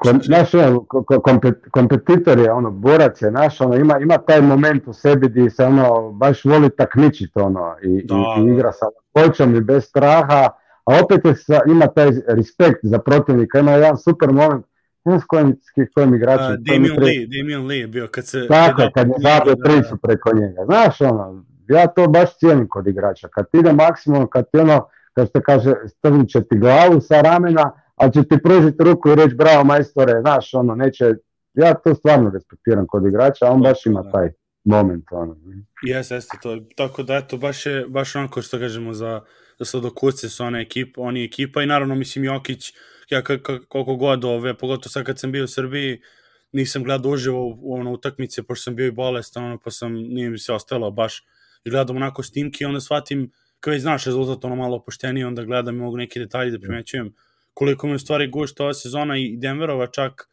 kom, naš ono, ko- ko- kompet- kompetitor je, ono, borac je naš, ono, ima, ima taj moment u sebi gdje se ono, baš voli takmičiti, ono, i, Da, i, i da. igra sa lakoćom i bez straha, a opet je sa, ima taj respekt za protivnika, ima jedan super moment, ne s kojim, s kojim igračem, Uh, Damian tre- Lee, Damian Lee je bio kad se tako, kad je zabio da, tricu preko njega. Znaš, ono, ja to baš cijenim kod igrača. Kad ti ide maksimum, kad ti ono, kad se kaže, strnit će ti glavu sa ramena, ali će ti pružiti ruku i reći bravo majstore, znaš, ono, neće, ja to stvarno respektiram kod igrača, a on baš ima Da. taj moment, ono. Jes, jeste to. Tako da, eto, baš je, baš onako što kažemo za, za sladokusce su one ekipa, oni ekipa i naravno, mislim, Jokić, ja koliko god ove, pogotovo sad kad sam bio u Srbiji, nisam gledao uživo u, ono, utakmice, pošto sam bio i bolestan, ono, pa sam, nije mi se ostalo baš, i gledam onako snimke i onda shvatim, kao već znaš rezultat, ono malo opušteniji, onda gledam i mogu neki detalji da primećujem, koliko mi u stvari gušta ova sezona i Denverova čak,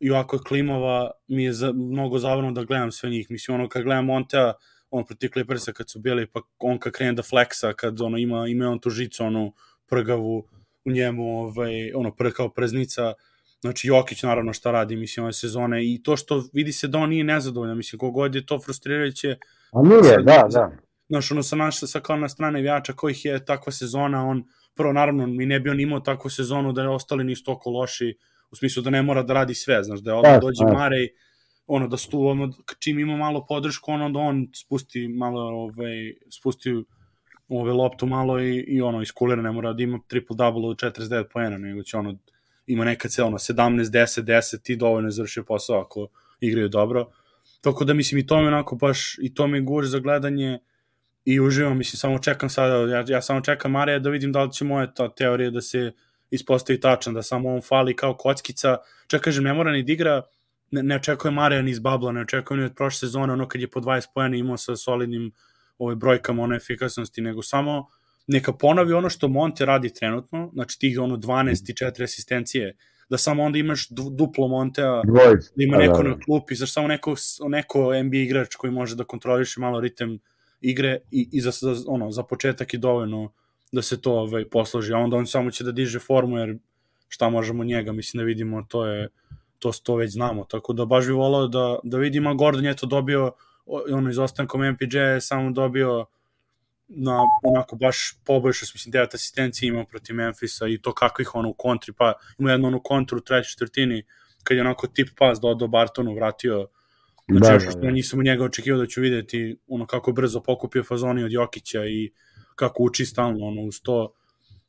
i ovako klimova, mi je za, mnogo zabavno da gledam sve njih. Mislim, ono, kad gledam Montea, on protiv Clippersa kad su bili, pa on kad krene da flexa, kad ono, ima, ima on tu žicu, onu prgavu u njemu, ovaj, ono, pr, kao preznica, znači Jokić naravno šta radi, mislim, ove sezone i to što vidi se da on nije nezadovoljan, mislim, kogod je to frustrirajuće, A nije, da, da. znaš, ono, sa naša, sa kao na strane igrača kojih je takva sezona, on, prvo, naravno, mi ne bi on imao takvu sezonu da je ostali nisu toliko loši, u smislu da ne mora da radi sve, znaš, da je odmah dođe. Marej, ono, da stu, ono, čim ima malo podršku, ono, da on spusti malo, ovaj, spusti ove loptu malo i, i ono, iskulira, ne mora da ima triple-double od 49 poena, nego će ono, ima nekad se ono 17, 10, 10 ti dovoljno završio posao ako igraju dobro. Tako da mislim i to mi onako baš, i to mi guže za gledanje i uživam, mislim, samo čekam sada, ja, ja samo čekam Marija da vidim da li će moja ta teorija da se ispostavi tačan, da samo on fali kao kockica, čak kažem, ne mora ni da igra, ne, ne očekuje Marija ni iz babla, ne očekuje ni od prošle sezone, ono kad je po 20 pojena imao sa solidnim ove brojkama, ono efikasnosti, nego samo neka ponovi ono što Monte radi trenutno, znači tih ono 12 i 4 asistencije, da samo onda imaš du, duplo Montea, Dvojica. da ima da, neko da. na klupi, znaš samo neko, neko NBA igrač koji može da kontroliše malo ritem igre i, i za, za, ono, za početak je dovoljno da se to ovaj, posloži, a onda on samo će da diže formu, jer šta možemo njega, mislim da vidimo, to je to, to već znamo, tako da baš bi volao da, da vidimo, a Gordon je to dobio, ono, izostankom MPJ je samo dobio na onako baš poboljšao, mislim, devet asistencija imao protiv Memfisa i to kako ih ono u kontri, pa ima jednu onu kontru u trećoj četvrtini, kad je onako tip pas do, do Bartonu vratio Znači, Da, da, da, što da. nisam u njega očekivao da ću videti ono kako brzo pokupio fazoni od Jokića i kako uči stalno ono, uz to.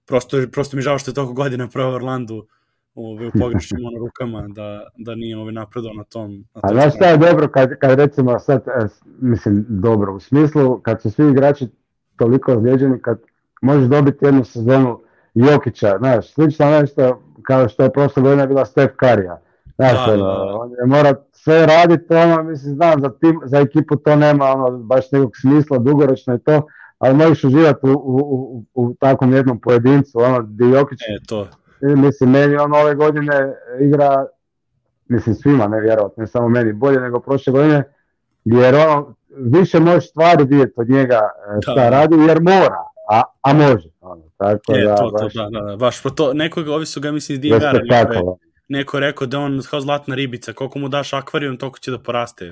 Prosto, prosto mi žao što je toliko godina pravo Orlandu ove, u pogrešnim ono, rukama da, da nije ove, napredao na tom. Na A znaš šta je dobro kad, kad recimo sad, e, mislim dobro, u smislu kad su svi igrači toliko ozlijeđeni, kad možeš dobiti jednu sezonu Jokića, znaš, slično nešto kao što je prošle godine bila Steph Curry-a. Znaš, Da, ono, da, da. on je mora sve raditi, ono, mislim, znam, za, tim, za ekipu to nema ono, baš nekog smisla, dugoročno je to, ali možeš uživati u, u, u, u takvom jednom pojedincu, ono, gdje Jokić E, to. I Mislim, meni on ove godine igra, mislim svima, ne vjerovatno, ne samo meni, bolje nego prošle godine, jer ono, više možeš stvari vidjeti od njega e, šta Da. radi, jer mora, a, a može. Ono, tako E, da, to, to, baš da, da, da, baš, pa to, nekoga, ovi su ga, mislim, iz je Divara, neko rekao da on kao zlatna ribica, koliko mu daš akvarijum, toliko će da poraste.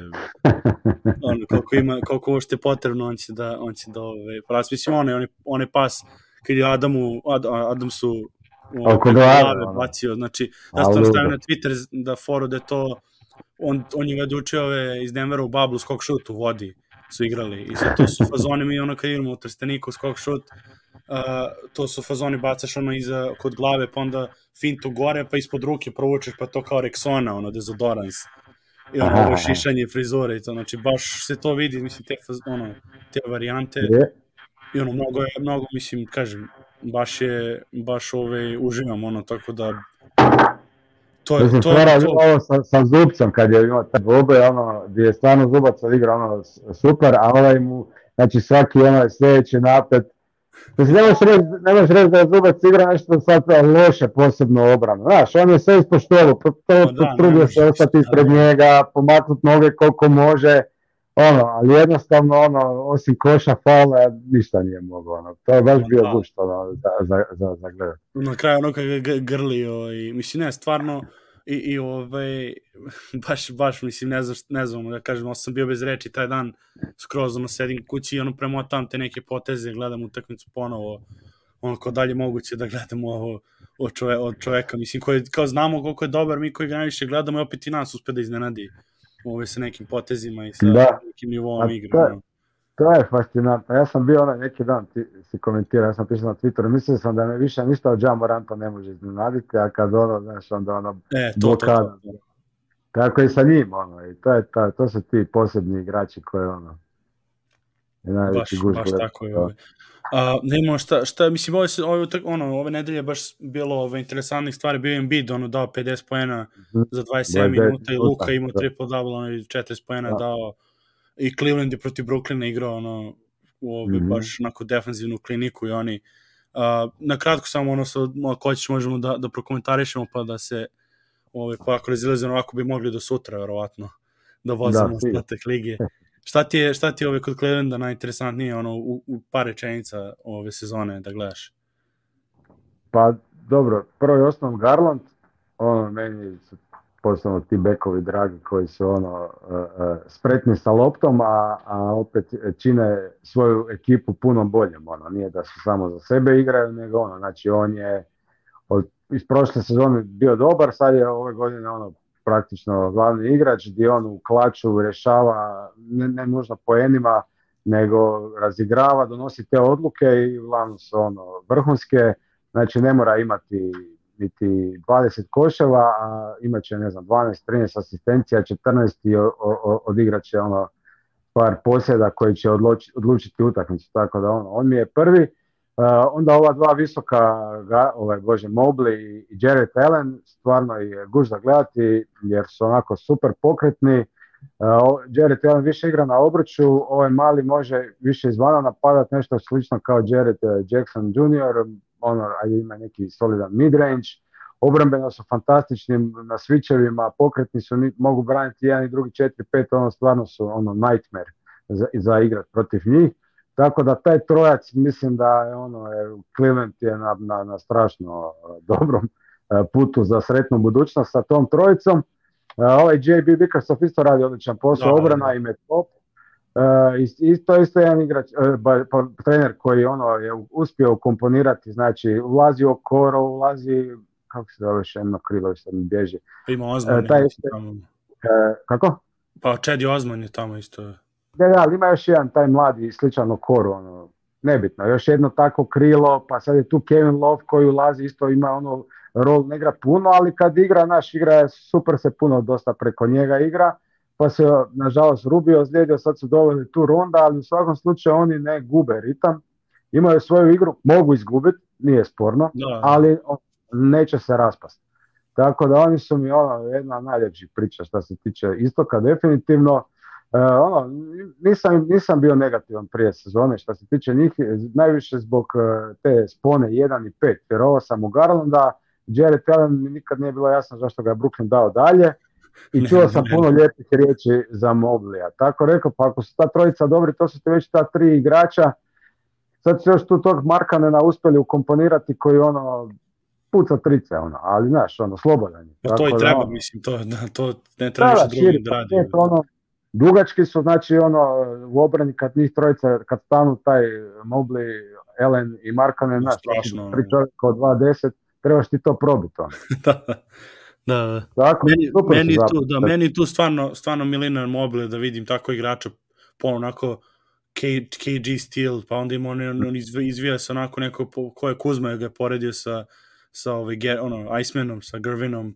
ono, koliko ima, koliko uopšte je potrebno, on će da, on će da ove, poraste. Mislim, onaj, onaj, onaj pas, kad je Adamu, Ad, Adam su Oko glave, bacio, znači, A, ja sam to ludo. stavio na Twitter da foru da to, on, on je valjda ove iz Denvera u bablu skok šut u vodi su igrali i sad to su fazoni mi ono kad idemo u Trsteniku skok šut uh, to su fazoni bacaš ono iza kod glave pa onda fintu gore pa ispod ruke provučeš pa to kao Rexona ono dezodorans i ono Aha, ovo šišanje frizure i to znači baš se to vidi mislim te faz, ono te varijante. Je, i ono mnogo je mnogo mislim kažem baš je baš ove uživam ono tako da to je Mislim, to je to. ovo sa, sa Zubcem kad je imao taj dvobe, ono, gdje je stvarno Zubac odigrao ono super, a ovaj mu, znači svaki ono sljedeći napet, Mislim, ne možeš reći, ne možeš reći da je Zubac igra nešto sad loše, posebno obranu. Znaš, on je sve ispoštovao, to, to, Pa da, ne trudio može se ostati ispred da. njega, pomaknut noge koliko može, ono, ali jednostavno, ono, osim koša fala, ništa nije mogao, ono. To je baš Pa bio da. gušt, ono, za, za, za, za gledat. na kraju ono kad ga g- grlio i mislim ne stvarno i, i ovaj baš baš mislim ne znam ne znam da kažem ono sam bio bez reči taj dan skroz ono sedim kući i ono premotam te neke poteze gledam utakmicu ponovo ono kao dalje moguće da gledamo ovo od, čove, od čoveka mislim koji kao znamo koliko je dobar mi koji ga najviše gledamo i opet i nas uspe da iznenadi ove sa nekim potezima i sa Da. nekim nivoom igre to. To je fascinantno. Ja sam bio onaj neki dan, ti si komentirao, ja sam pisao na Twitteru, mislio sam da me više ništa od Jean Moranta ne može iznenaditi, a kad ono, znaš, onda ono, e to to, to, blokada. to. tako i sa njim, ono, i to je ta, to su ti posebni igrači koji, ono, je baš, baš tako je. To. Ovaj. A, ne imamo šta, šta, mislim, ove, se- ove, ono, ove nedelje baš bilo ove, interesantnih stvari, bio je Embiid, ono, dao 50 poena Mhm. za 27 29 minuta i Luka imao da. triple double, ono, i 40 poena Da. dao, i Cleveland je protiv Brooklyna igrao, ono, u ove, Mhm. baš onako defanzivnu kliniku i oni, a, na kratko samo ono, sa, ako hoćeš možemo da, da prokomentarišemo, pa da se, ove, pa ako razilazimo ovako bi mogli do sutra, verovatno, da vozimo Da, ostatak lige. Šta ti je, šta ti je ove kod Clevelanda najinteresantnije ono, u, u par rečenica ove sezone da gledaš? Pa dobro, prvo i osnovno Garland, ono meni su posebno ti bekovi dragi koji su ono e, e, spretni sa loptom, a, a opet čine svoju ekipu puno boljom. Ono. Nije da su samo za sebe igraju, nego ono, znači on je od, iz prošle sezone bio dobar, sad je ove godine ono praktično glavni igrač gdje on u klaču rješava ne, ne nužno poenima, nego razigrava, donosi te odluke i uglavnom su ono vrhunske. Znači ne mora imati niti 20 koševa, a imat će ne znam 12, 13 asistencija, 14 i odigrat će ono par posjeda koji će odluči- odlučiti utakmicu. Tako da ono, on mi je prvi. Uh, onda ova dva visoka, ga, ovaj, bože, Mobley i- Jared Allen, stvarno je guž za gledati jer su onako super pokretni. Uh, Jared Allen više igra na obruču, ovaj mali može više izvana napadati nešto slično kao Jared eh, Jackson Jr., ono, ajde ima neki solidan midrange, obrambeno su fantastični na switchevima, pokretni su, mogu braniti jedan i drugi 4-5, ono stvarno su ono nightmare za, za igrat protiv njih. Tako da taj trojac mislim da je ono, Cleveland je na, na, na strašno eh, dobrom putu za sretnu budućnost sa tom trojicom. Ovaj JB Bickerstaff isto radi odličan posao, Da, da, obrana da. im je top. E, i- isto isto jedan igrač, e, ba- pa, trener koji ono je uspio ukomponirati, znači ulazi u Okoro, ulazi kako se zove jedno krilo, sad mi bježi. Pa ima Ozman. E, taj ja mislim, isto-. E, kako? Pa Chedi Ozman je tamo isto. Da, da, ali ima još jedan taj mladi sličan Okoru, ono, nebitno, još jedno tako krilo, pa sad je tu Kevin Love koji ulazi, isto ima ono rol, ne igra puno, ali kad igra, naš igra je super se puno dosta preko njega igra, pa se nažalost Rubio ozlijedio, sad su doveli tu ronda, ali u svakom slučaju oni ne gube ritam, imaju svoju igru, mogu izgubiti, nije sporno, Da, ali neće se raspasti. Tako da oni su mi ono jedna najljepših priča što se tiče istoka definitivno. E, ono, nisam, nisam bio negativan prije sezone što se tiče njih, najviše zbog e, te spone 1 i 5. Vjerovao sam u Garlanda, Jared Allen mi nikad nije bilo jasno zašto ga je Brooklyn dao dalje i čuo sam puno lijepih riječi za Moblija. Tako rekao, pa ako su ta trojica dobri, to su ti već ta tri igrača, sad su još tu tog Markanena uspjeli ukomponirati koji ono puca trice, ono, ali znaš, ono, slobodan je. pa to i da, treba, ono, mislim, to, da, to ne da, treba da, više drugi širi da radi. paket, ono, dugački su, znači, ono, u obrani kad njih trojica, kad stanu taj Mobley, Ellen i Markanen, znaš, tri čovjeka od 2.10, trebaš ti to probiti, ono. da, da, da. Tako, Meni, meni tu, zapravo. da, meni tu stvarno, stvarno Milina Mobile da vidim tako igrača po onako K, KG Steel, pa onda ima on, on izv- izvija se onako neko, ko je Kuzma ga je poredio sa, sa ovaj, ono, Icemanom, sa Grvinom,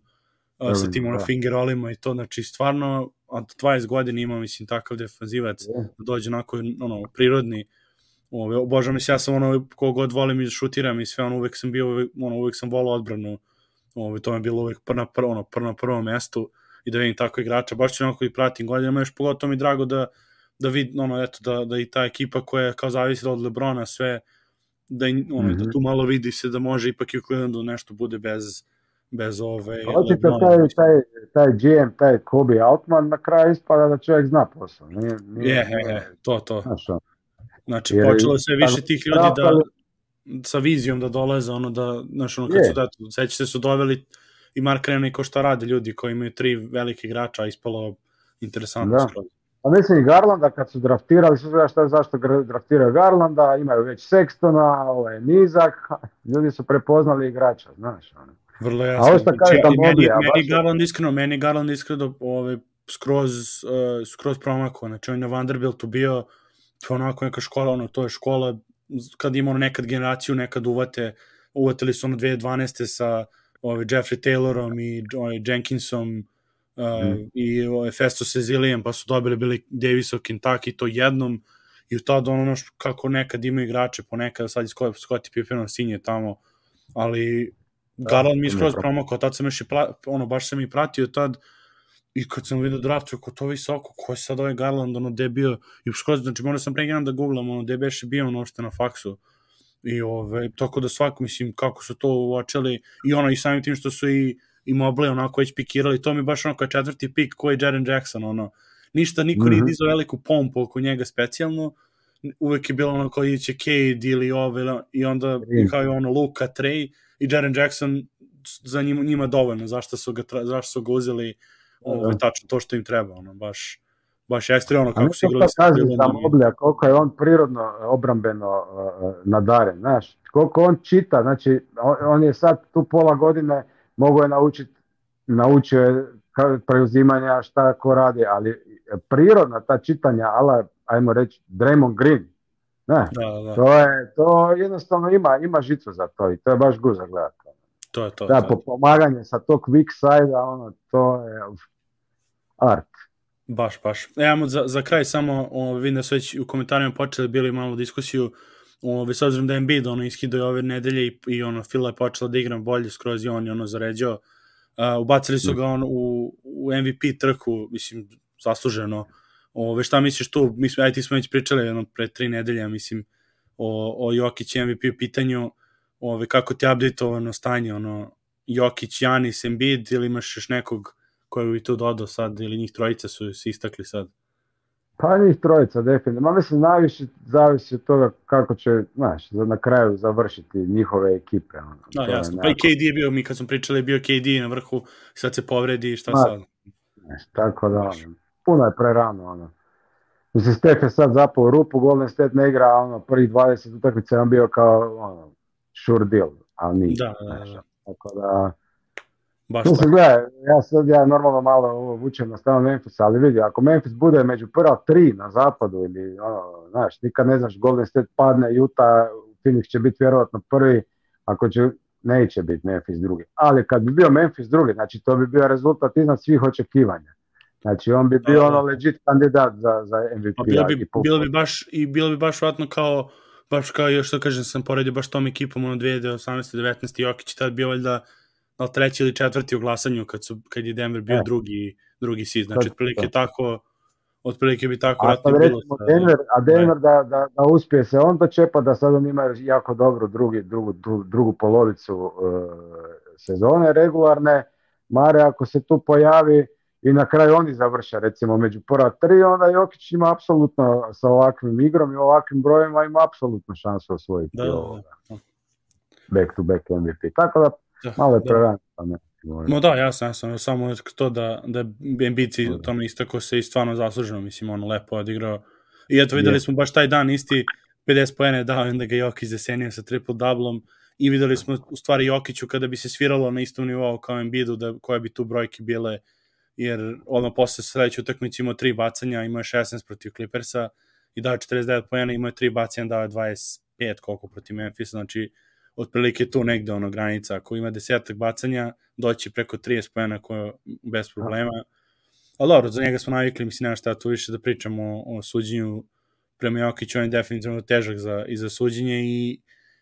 a, sa tim ono, da. fingerolima i to, znači stvarno od 20 godina ima, mislim, takav defanzivac, Je. da dođe onako, ono, prirodni, Ove, obožavam se, ja sam ono, kogod volim i šutiram i sve, ono, uvek sam bio, ono, uvek sam volao odbranu, Ove, to mi je bilo uvek pr na, pr, ono, pr na prvom mestu i da vidim tako igrača, baš ću onako i pratim godinama, još pogotovo mi drago da, da vidim, ono, eto, da, da i ta ekipa koja je kao zavisila od Lebrona sve, da, ono, Mhm. da tu malo vidi se da može ipak i u Clevelandu nešto bude bez, bez ove Očito Lebrona. taj, taj, taj GM, taj Kobe Altman, na kraju ispada da čovjek zna posao. Nije, nije, Je, je, je, to, to. Znaš, Znači, Jer- počelo sve više tih ljudi da, sa vizijom da dolaze, ono da, znaš, ono, kad Je. su, da, seća se su doveli i Mark Rena i ko šta rade ljudi koji imaju tri velike igrača, a ispalo interesantno Da. skroz. Pa mislim i Garlanda kad su draftirali, su znaš šta, zašto draftiraju Garlanda, imaju već Sextona, ovaj nizak, ljudi su prepoznali igrača, znaš. Ono. Vrlo A jasno. ovo što kaže Znači, da meni, Mobley, a meni Garland iskreno, meni Garland iskreno ove, skroz, uh, skroz promakao. Znači, on je na Vanderbiltu bio, to je onako neka škola, ono, to je škola, kad ima ono nekad generaciju, nekad uvate, uvatili su ono 2012. sa ovaj, Jeffrey Taylorom i ovaj, Jenkinsom uh, Mm. i ovaj, Festus Ezilijem, pa su dobili bili Davis of Kentucky to jednom i u tad ono š- kako nekad imaju igrače, ponekad sad je Scott- Scottie Pippenom sinje tamo, ali Garland mi je skroz problem. promakao, tad sam još i pla, ono, baš sam i pratio tad i kad sam vidio draft, ko to visoko, ko je sad ovaj Garland, ono, gde bio, i skroz, znači, morao sam pre jedan da googlam, ono, gde beše bio, ono, je na faksu, i ove, tako da svako, mislim, kako su to uočili, i ono, i samim tim što su i, i Mobley onako već pikirali, to mi baš ono kao četvrti pik, koji je Jaren Jackson, ono, ništa, niko nije Mhm. dizao veliku pompu oko njega specijalno, uvek je bilo ono kao iće Cade ili ove, i onda Mm. kao je ono Luka, Trey i Jaren Jackson za njima, njima dovoljno, zašto su ga, zašto su ga uzeli ovaj, Da. tačno to što im treba, ono, baš, baš ekstremno A kako nešto igrali sa kaže za. Moblija, koliko je on prirodno e, obrambeno uh, nadaren, znaš, koliko on čita, znači on, on je sad tu pola godine mogao je naučiti, naučio je preuzimanja šta ko radi, ali prirodna ta čitanja, ala, ajmo reći, Draymond Green, ne, Da, da, da, to je, to jednostavno ima, ima žicu za to i to je baš guz za gledat. to je to. Da, to je po pomaganje sa tog weak side ono, to je art. Baš, baš. Evo za, za kraj samo, o, vidim da su već u komentarima počeli bili malo diskusiju, o, s obzirom da je Embiid ono, iskidao ove nedelje i, i ono, Fila je počela da igra bolje skroz i on je ono zaređao. Uh, ubacili su ga on u, u MVP trku, mislim, zasluženo. Ove, šta misliš tu? Mislim, aj ti smo već pričali ono, pre tri nedelja, mislim, o, o Jokić MVP pitanju, ove, kako ti je updateovano stanje, ono, Jokić, Janis, Embiid ili imaš još nekog koji bi tu dodao sad ili njih trojica su se istakli sad? Pa njih trojica definitivno. Ma mislim najviše zavisi od toga kako će, znaš, na kraju završiti njihove ekipe. Ono. Da, To jasno. Pa i nekako, KD je bio, mi kad smo pričali, je bio KD na vrhu, sad se povredi šta Ma, sad? znaš, tako da, ono, puno je prerano, ono. Mislim, Steph je sad zapao rupu, Golden State ne igra, ono, prvih 20 utakmica je on bio kao, ono, sure deal, ali nije. Da, da, da. Tako da, Baš Mislim, tako. gledaj, ja sad ja normalno malo ovo vučem na stranu Memphisa, ali vidi, ako Memphis bude među prva tri na zapadu ili ono, znaš, nikad ne znaš, Golden State padne, Utah, Phoenix će biti vjerojatno prvi, ako će, neće biti Memphis drugi. Ali kad bi bio Memphis drugi, znači to bi bio rezultat iznad svih očekivanja. Znači on bi bio Da, da. ono legit kandidat za, za MVP. Pa bilo i bi, bilo bi baš i bilo bi baš vratno kao baš kao još što kažem sam poredio baš tom ekipom ono 2018 19 Jokić tad bio valjda da li treći ili četvrti u glasanju kad su kad je Denver bio E. drugi drugi seed znači To- otprilike to. tako otprilike bi tako A vratno bilo recimo sa- Denver, a Denver da, da, da uspije se on dočepa, da sad on ima jako dobru drugi, drugu, drugu, drugu polovicu e, sezone regularne, Mare ako se tu pojavi i na kraju oni završe recimo među prva tri, onda Jokić ima apsolutno sa ovakvim igrom i ovakvim brojima ima apsolutno šansu osvojiti Da, da, da. ovoga, back to back MVP. Tako da Da, malo je da. prerano. pa. Ma da, jasno, jasno, samo to da, da Embiid Da. u tome istako se i stvarno zasluženo, mislim, ono lepo odigrao. I eto, videli smo baš taj dan isti 50 pojene je dao, onda ga Jokić zasenio sa triple doublom i videli smo u stvari Jokiću kada bi se sviralo na istom nivou kao Embiidu, da, koje bi tu brojke bile, jer odmah posle sledeće utakmice imao tri bacanja, imao je 16 protiv Clippersa i dao je 49 pojena, imao je tri bacanja, dao je 25 koliko protiv Memphisa, znači otprilike tu negde ono granica, ako ima desetak bacanja, doći preko 30 pojena koje bez problema. Ali dobro, za njega smo navikli, mislim, nema šta tu više da pričamo o, o suđenju prema Jokiću, on je definitivno težak za, i za suđenje i,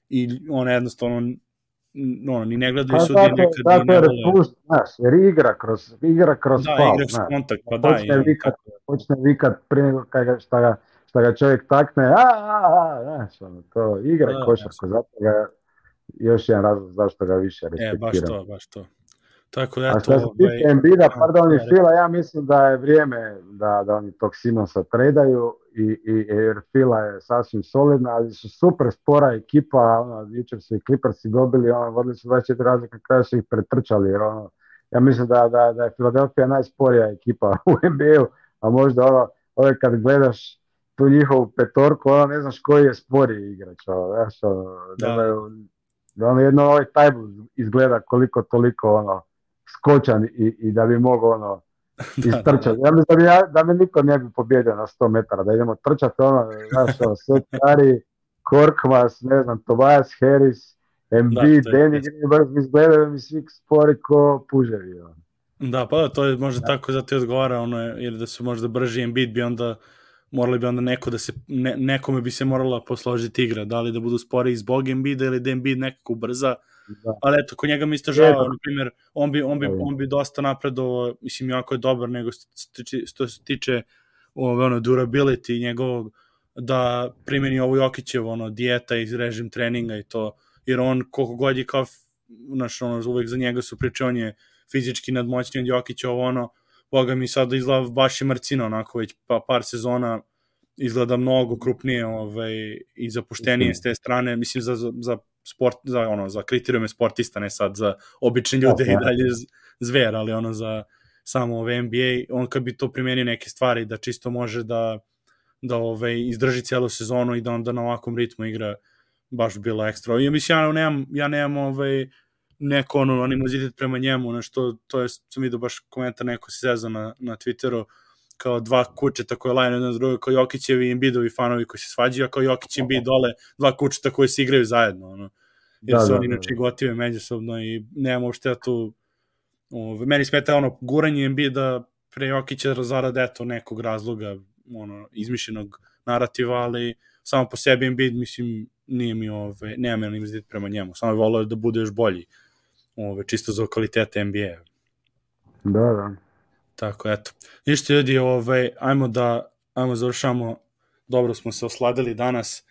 i on jednostavno n- ono, ni ne gledaju Pa sudije zato, nekad zato ni ne vole. znaš, jer igra kroz, igra kroz Da, faul, igraš znaš. kontakt, pa da. počne on vikat, tako. počne vikat prije nego kad ga, šta, ga, šta ga čovjek takne, a, a, a, znaš, ono, to igra Da, košarku, zato ga, još jedan razlog zašto ga više E, baš respektiram. to, baš to. Tako da, A što se ovaj, tiče Embida, pardon, i da, Fila, ja mislim da je vrijeme da, da oni tog Simonsa tradaju i, i, jer Fila je sasvim solidna, ali su super spora ekipa, ono, jučer su i Clippersi dobili, ono, vodili su 24 razlike, na kraju su ih pretrčali, jer ono, ja mislim da, da, da je Philadelphia najsporija ekipa u NBA-u, a možda ono, ove kad gledaš tu njihovu petorku, ono ne znaš koji je sporiji igrač, ono, znaš, ono, Da. nemaju- da ono jedno ovaj Tajbul izgleda koliko toliko ono skočan i, i da bi mogao ono istrčati. Ja mislim da, bi ja, da me niko ne bi pobjedio na 100 metara, da idemo trčati ono, znaš, ono, Seth Curry, Korkmaz, ne znam, Tobias Harris, Da, je- Danny Greenberg, izgledaju mi svi spori ko puževi. Ono. Da, pa da, to je možda tako zato i odgovara, ono, je- jer da su možda brži Embiid bi onda morali bi onda neko da se, ne, nekome bi se morala posložiti igra, da li da budu spori zbog Embida ili da Embiid nekako ubrza, Da. ali eto, kod njega mi isto Je, žao, da. na primjer, on bi, on bi, Da. on bi dosta napredovao, mislim, jako je dobar, nego što se tiče- ove, ono, durability njegovog, da primeni ovo Jokićevo, ono, dijeta i režim treninga i to, jer on koliko god je kao, znaš, ono, uvek za njega su priče, on je fizički nadmoćniji od Jokića, ovo ono, boga mi sad izgleda baš je mrcina, onako već pa, par sezona izgleda mnogo krupnije ovaj, i zapuštenije s te strane, mislim za, za sport, za, ono, za kriterijume sportista, ne sad za obične ljude Da, i da. dalje zver, ali ono za samo ove NBA, on kad bi to primenio neke stvari da čisto može da da ovaj, izdrži celu sezonu i da onda na ovakvom ritmu igra baš bi bilo ekstra. Ja mislim, ja nemam, ja nemam ovaj, neko ono, animozitet prema njemu, nešto, to je, sam vidio baš komentar neko se zezao na, na Twitteru, kao dva kučeta koje lajne jedno drugo, kao Jokićevi i Embiidovi fanovi koji se svađaju, a kao Jokić i Embiid dole, dva kučeta koji se igraju zajedno, ono. Jer Da, su da, oni da, inače da. gotive međusobno i nemamo uopšte tu Ove, meni smeta ono guranje Embiida pre Jokića zarad eto nekog razloga ono izmišljenog narativa, ali samo po sebi Embiid mislim nije mi ove nema me animozitet prema njemu. Samo bih voleo da bude još bolji. Ove čisto za kvalitete NBA. Da, da. Tako eto. Ništa ljudi, ovaj ajmo da ajmo završamo. Dobro smo se osladili danas.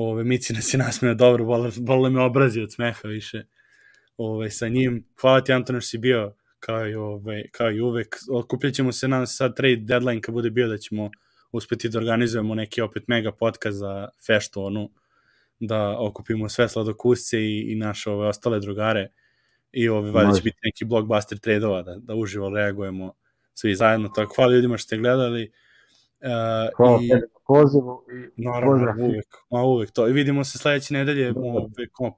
Ove Mici nas je nasmeo dobro, bole me obrazi od smeha više ovaj, sa njim. Hvala ti Antone što si bio kao i, ovaj, kao i uvek. Okupljat ćemo se nam sad trade deadline kad bude bio da ćemo uspeti da organizujemo neki opet mega podcast za feštu onu da okupimo sve sladokusce i, i naše ove ostale drugare i ovaj, valjda će biti neki blockbuster tradeova da, da uživo reagujemo svi zajedno. Tako, hvala ljudima što ste gledali Uh, Hvala i, na pozivu i Naravno, pozdrav. uvek, ma uvek to. I vidimo se sledeće nedelje ove,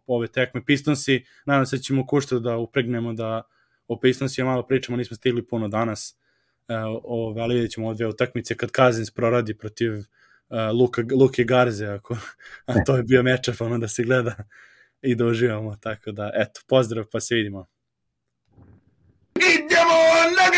ove tekme Pistonsi. Nadam se da ćemo kušta da upregnemo da o Pistonsima malo pričamo, nismo stigli puno danas. E, ove, ali vidjet ćemo ove dve utakmice kad Kazins proradi protiv uh, Luka, Luke Garze, ako, a to je bio mečap, ono da se gleda i da uživamo. Tako da, eto, pozdrav, pa se vidimo. Idemo